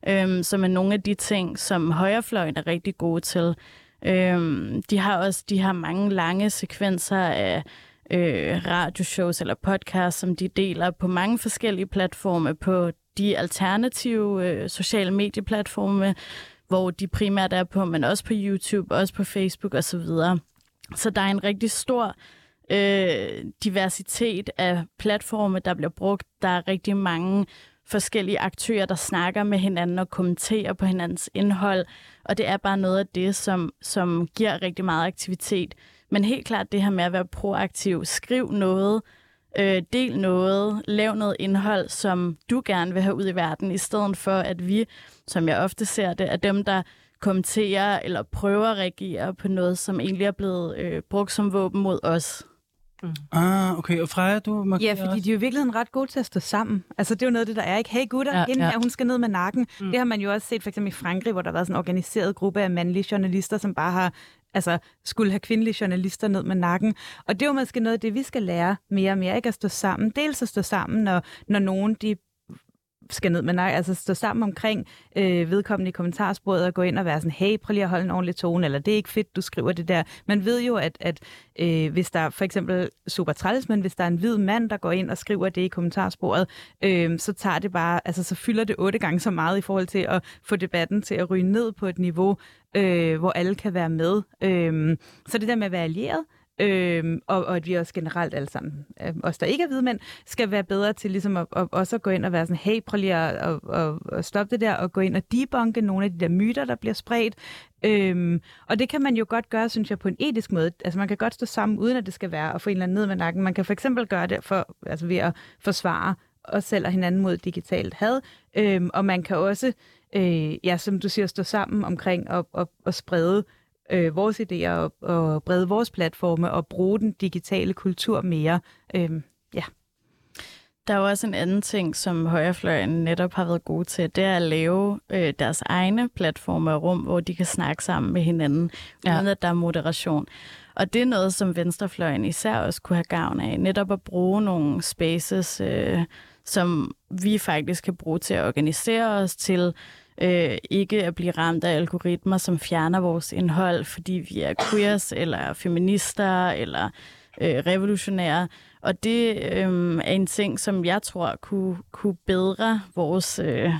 øhm, som er nogle af de ting, som højrefløjen er rigtig gode til. Øhm, de har også de har mange lange sekvenser af øh, radioshows eller podcasts, som de deler på mange forskellige platforme, på de alternative øh, sociale medieplatforme, hvor de primært er på, men også på YouTube, også på Facebook osv. Så, så der er en rigtig stor øh, diversitet af platforme, der bliver brugt. Der er rigtig mange forskellige aktører, der snakker med hinanden og kommenterer på hinandens indhold, og det er bare noget af det, som, som giver rigtig meget aktivitet. Men helt klart det her med at være proaktiv, skriv noget, øh, del noget, lav noget indhold, som du gerne vil have ud i verden, i stedet for at vi, som jeg ofte ser det, er dem, der kommenterer eller prøver at reagere på noget, som egentlig er blevet øh, brugt som våben mod os. Mm. Ah, okay. Og Freja, du markerer Ja, fordi de er jo virkelig ret gode til at stå sammen. Altså, det er jo noget af det, der er, ikke? Hey gutter, ja, hende ja. her, hun skal ned med nakken. Mm. Det har man jo også set for eksempel i Frankrig, hvor der har været sådan en organiseret gruppe af mandlige journalister, som bare har altså, skulle have kvindelige journalister ned med nakken. Og det er jo måske noget af det, vi skal lære mere og mere, ikke at stå sammen. Dels at stå sammen, når, når nogen de skal ned med nej, altså stå sammen omkring øh, vedkommende i kommentarsporet og gå ind og være sådan, hey, prøv lige at holde en ordentlig tone, eller det er ikke fedt, du skriver det der. Man ved jo, at, at øh, hvis der for eksempel super træls, men hvis der er en hvid mand, der går ind og skriver det i kommentarsporet, øh, så tager det bare, altså så fylder det otte gange så meget i forhold til at få debatten til at ryge ned på et niveau, øh, hvor alle kan være med. Øh, så det der med at være allieret, Øhm, og, og at vi også generelt alle sammen, øh, os der ikke er hvide mænd, skal være bedre til ligesom at, at også at gå ind og være sådan, hey, prøv lige at, at, at, at stoppe det der, og gå ind og debunke nogle af de der myter, der bliver spredt. Øhm, og det kan man jo godt gøre, synes jeg, på en etisk måde. Altså man kan godt stå sammen, uden at det skal være at få en eller anden ned med nakken. Man kan for eksempel gøre det for, altså ved at forsvare os selv og hinanden mod digitalt had. Øhm, og man kan også, øh, ja, som du siger, stå sammen omkring og, og, og sprede øh, vores idéer og, og brede vores platforme og bruge den digitale kultur mere. Øh, ja. Der er jo også en anden ting, som højrefløjen netop har været gode til, det er at lave øh, deres egne platforme og rum, hvor de kan snakke sammen med hinanden, ja. uden at der er moderation. Og det er noget, som venstrefløjen især også kunne have gavn af, netop at bruge nogle spaces, øh, som vi faktisk kan bruge til at organisere os til, øh, ikke at blive ramt af algoritmer, som fjerner vores indhold, fordi vi er queers, eller feminister, eller øh, revolutionære. Og det øh, er en ting, som jeg tror kunne, kunne bedre vores øh,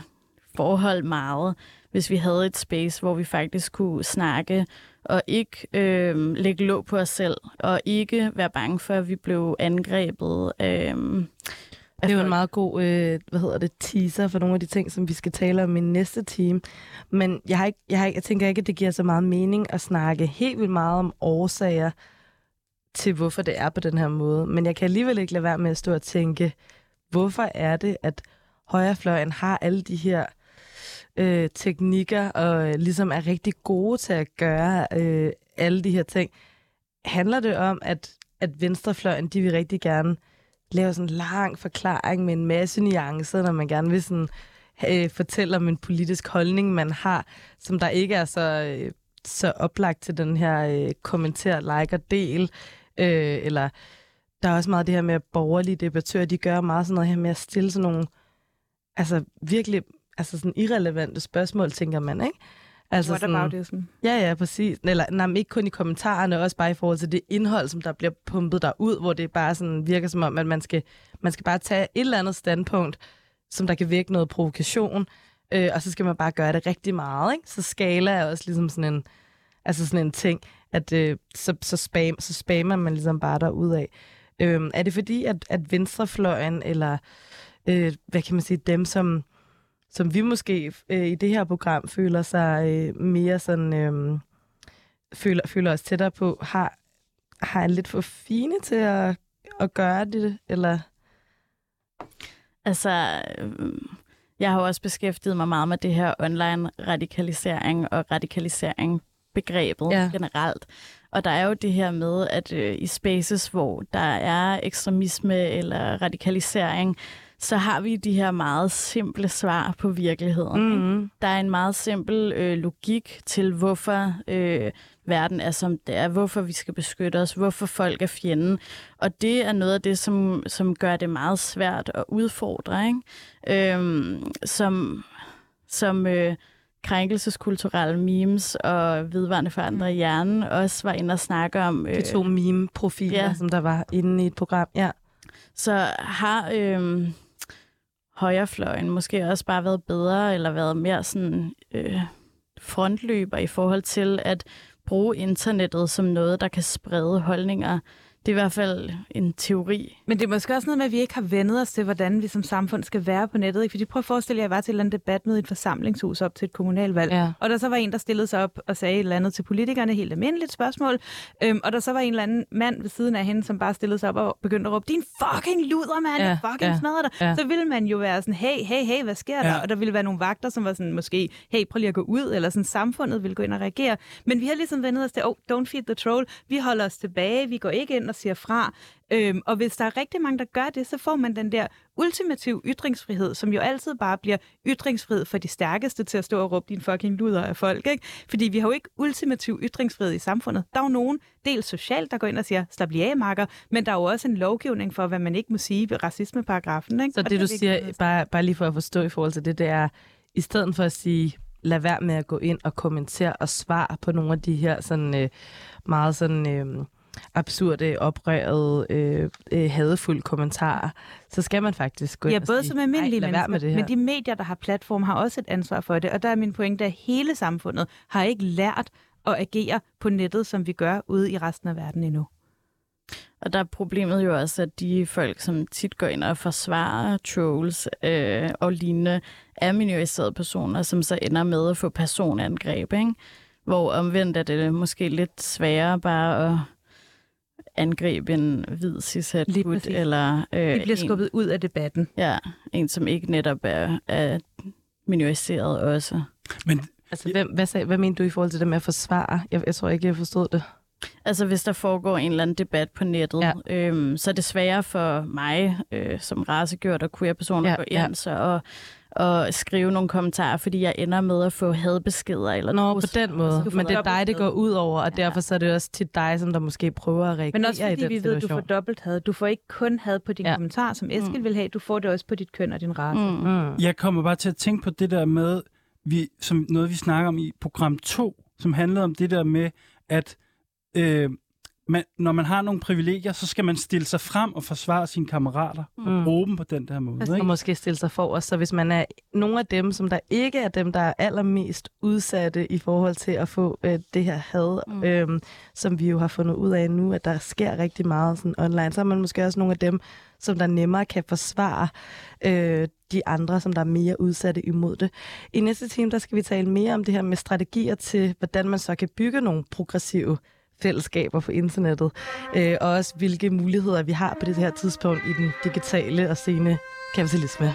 forhold meget, hvis vi havde et space, hvor vi faktisk kunne snakke og ikke øh, lægge låg på os selv, og ikke være bange for, at vi blev angrebet. Øh, det er jo en meget god øh, hvad hedder det, teaser for nogle af de ting, som vi skal tale om i næste time. Men jeg, har ikke, jeg, har, jeg tænker ikke, at det giver så meget mening at snakke helt vildt meget om årsager til, hvorfor det er på den her måde. Men jeg kan alligevel ikke lade være med at stå og tænke, hvorfor er det, at højrefløjen har alle de her øh, teknikker og øh, ligesom er rigtig gode til at gøre øh, alle de her ting. Handler det om, at, at venstrefløjen, de vil rigtig gerne laver sådan en lang forklaring med en masse nuancer, når man gerne vil sådan, øh, fortælle om en politisk holdning, man har, som der ikke er så, øh, så oplagt til den her øh, kommenter, like og del. Øh, eller der er også meget det her med, at borgerlige debattører, de gør meget sådan noget her med at stille sådan nogle altså virkelig altså sådan irrelevante spørgsmål, tænker man, ikke? Altså What sådan, about this? Ja, ja, præcis. Eller nej, ikke kun i kommentarerne, også bare i forhold til det indhold, som der bliver pumpet der ud, hvor det bare sådan virker som om, at man skal, man skal bare tage et eller andet standpunkt, som der kan virke noget provokation, øh, og så skal man bare gøre det rigtig meget, ikke? Så skala er også ligesom sådan en, altså sådan en ting, at øh, så, så, spam, så spammer man ligesom bare der af. Øh, er det fordi, at, at venstrefløjen, eller øh, hvad kan man sige, dem, som som vi måske øh, i det her program føler sig øh, mere sådan, øh, føler, føler os tættere på, har, har en lidt for fine til at, at gøre det, eller? Altså, øh, jeg har også beskæftiget mig meget med det her online radikalisering og radikalisering begrebet ja. generelt. Og der er jo det her med, at øh, i spaces, hvor der er ekstremisme eller radikalisering, så har vi de her meget simple svar på virkeligheden. Mm-hmm. Der er en meget simpel øh, logik til, hvorfor øh, verden er som det er, hvorfor vi skal beskytte os, hvorfor folk er fjenden. Og det er noget af det, som, som gør det meget svært at udfordre. Ikke? Øhm, som som øh, krænkelseskulturelle memes og vedvarende forandre i hjernen også var inde og snakke om. Øh, de to meme-profiler, ja. som der var inde i et program. Ja. Så har... Øh, højrefløjen måske også bare været bedre, eller været mere sådan øh, frontløber i forhold til at bruge internettet som noget, der kan sprede holdninger? Det er i hvert fald en teori. Men det er måske også noget med, at vi ikke har vendet os til, hvordan vi som samfund skal være på nettet. Ikke? Fordi prøv at forestille jer, at jeg var til en debat med et forsamlingshus op til et kommunalvalg. Ja. Og der så var en, der stillede sig op og sagde et eller andet til politikerne, helt almindeligt spørgsmål. Øhm, og der så var en eller anden mand ved siden af hende, som bare stillede sig op og begyndte at råbe, din fucking luder, mand, ja. fucking ja. smadrer dig. Ja. Så ville man jo være sådan, hey, hey, hey, hvad sker ja. der? Og der ville være nogle vagter, som var sådan, måske, hey, prøv lige at gå ud, eller sådan samfundet ville gå ind og reagere. Men vi har ligesom vendet os til, oh, don't feed the troll. Vi holder os tilbage, vi går ikke ind og siger fra. Øhm, og hvis der er rigtig mange, der gør det, så får man den der ultimative ytringsfrihed, som jo altid bare bliver ytringsfrihed for de stærkeste til at stå og råbe din fucking luder af folk. Ikke? Fordi vi har jo ikke ultimativ ytringsfrihed i samfundet. Der er jo nogen, dels socialt, der går ind og siger, slap lige af, marker, men der er jo også en lovgivning for, hvad man ikke må sige ved racismeparagrafen. Ikke? Så det, det du siger, bare, bare lige for at forstå i forhold til det, det er, i stedet for at sige, lad være med at gå ind og kommentere og svare på nogle af de her sådan, øh, meget sådan... Øh, absurde, oprørede, øh, øh, hadefulde kommentarer, så skal man faktisk gå ja, ind både som almindelige mennesker, med det her. men de medier, der har platform, har også et ansvar for det. Og der er min pointe, at hele samfundet har ikke lært at agere på nettet, som vi gør ude i resten af verden endnu. Og der er problemet jo også, at de folk, som tit går ind og forsvarer trolls øh, og lignende, er minoriserede personer, som så ender med at få personangreb, ikke? Hvor omvendt er det måske lidt sværere bare at angribe en hvid cishet eller... Øh, De bliver skubbet ud af debatten. Ja, en som ikke netop er, er minoriseret også. Men Altså, hvem, hvad, sag, hvad mener du i forhold til det med at forsvare? Jeg, jeg tror ikke, jeg forstod det. Altså, hvis der foregår en eller anden debat på nettet, ja. øhm, så er det sværere for mig øh, som rasegjort og queer-person ja, at gå ind ja. så, og og skrive nogle kommentarer, fordi jeg ender med at få hadbeskeder. Eller Nå, på den måde. Men det er dig, det går ud over, og derfor så er det også til dig, som der måske prøver at reagere Men også fordi i den vi ved, at du får dobbelt had. Du får ikke kun had på din ja. kommentar, som Eskild mm. vil have, du får det også på dit køn og din race. Mm. Mm. Jeg kommer bare til at tænke på det der med, vi, som noget vi snakker om i program 2, som handlede om det der med, at øh, man, når man har nogle privilegier, så skal man stille sig frem og forsvare sine kammerater mm. og bruge dem på den der måde. Altså, ikke? Og måske stille sig for os. Så hvis man er nogle af dem, som der ikke er dem, der er allermest udsatte i forhold til at få øh, det her had, mm. øhm, som vi jo har fundet ud af nu, at der sker rigtig meget sådan online, så er man måske også nogle af dem, som der nemmere kan forsvare øh, de andre, som der er mere udsatte imod det. I næste time, der skal vi tale mere om det her med strategier til, hvordan man så kan bygge nogle progressive fællesskaber på internettet, øh, og også hvilke muligheder vi har på det her tidspunkt i den digitale og sene kapitalisme.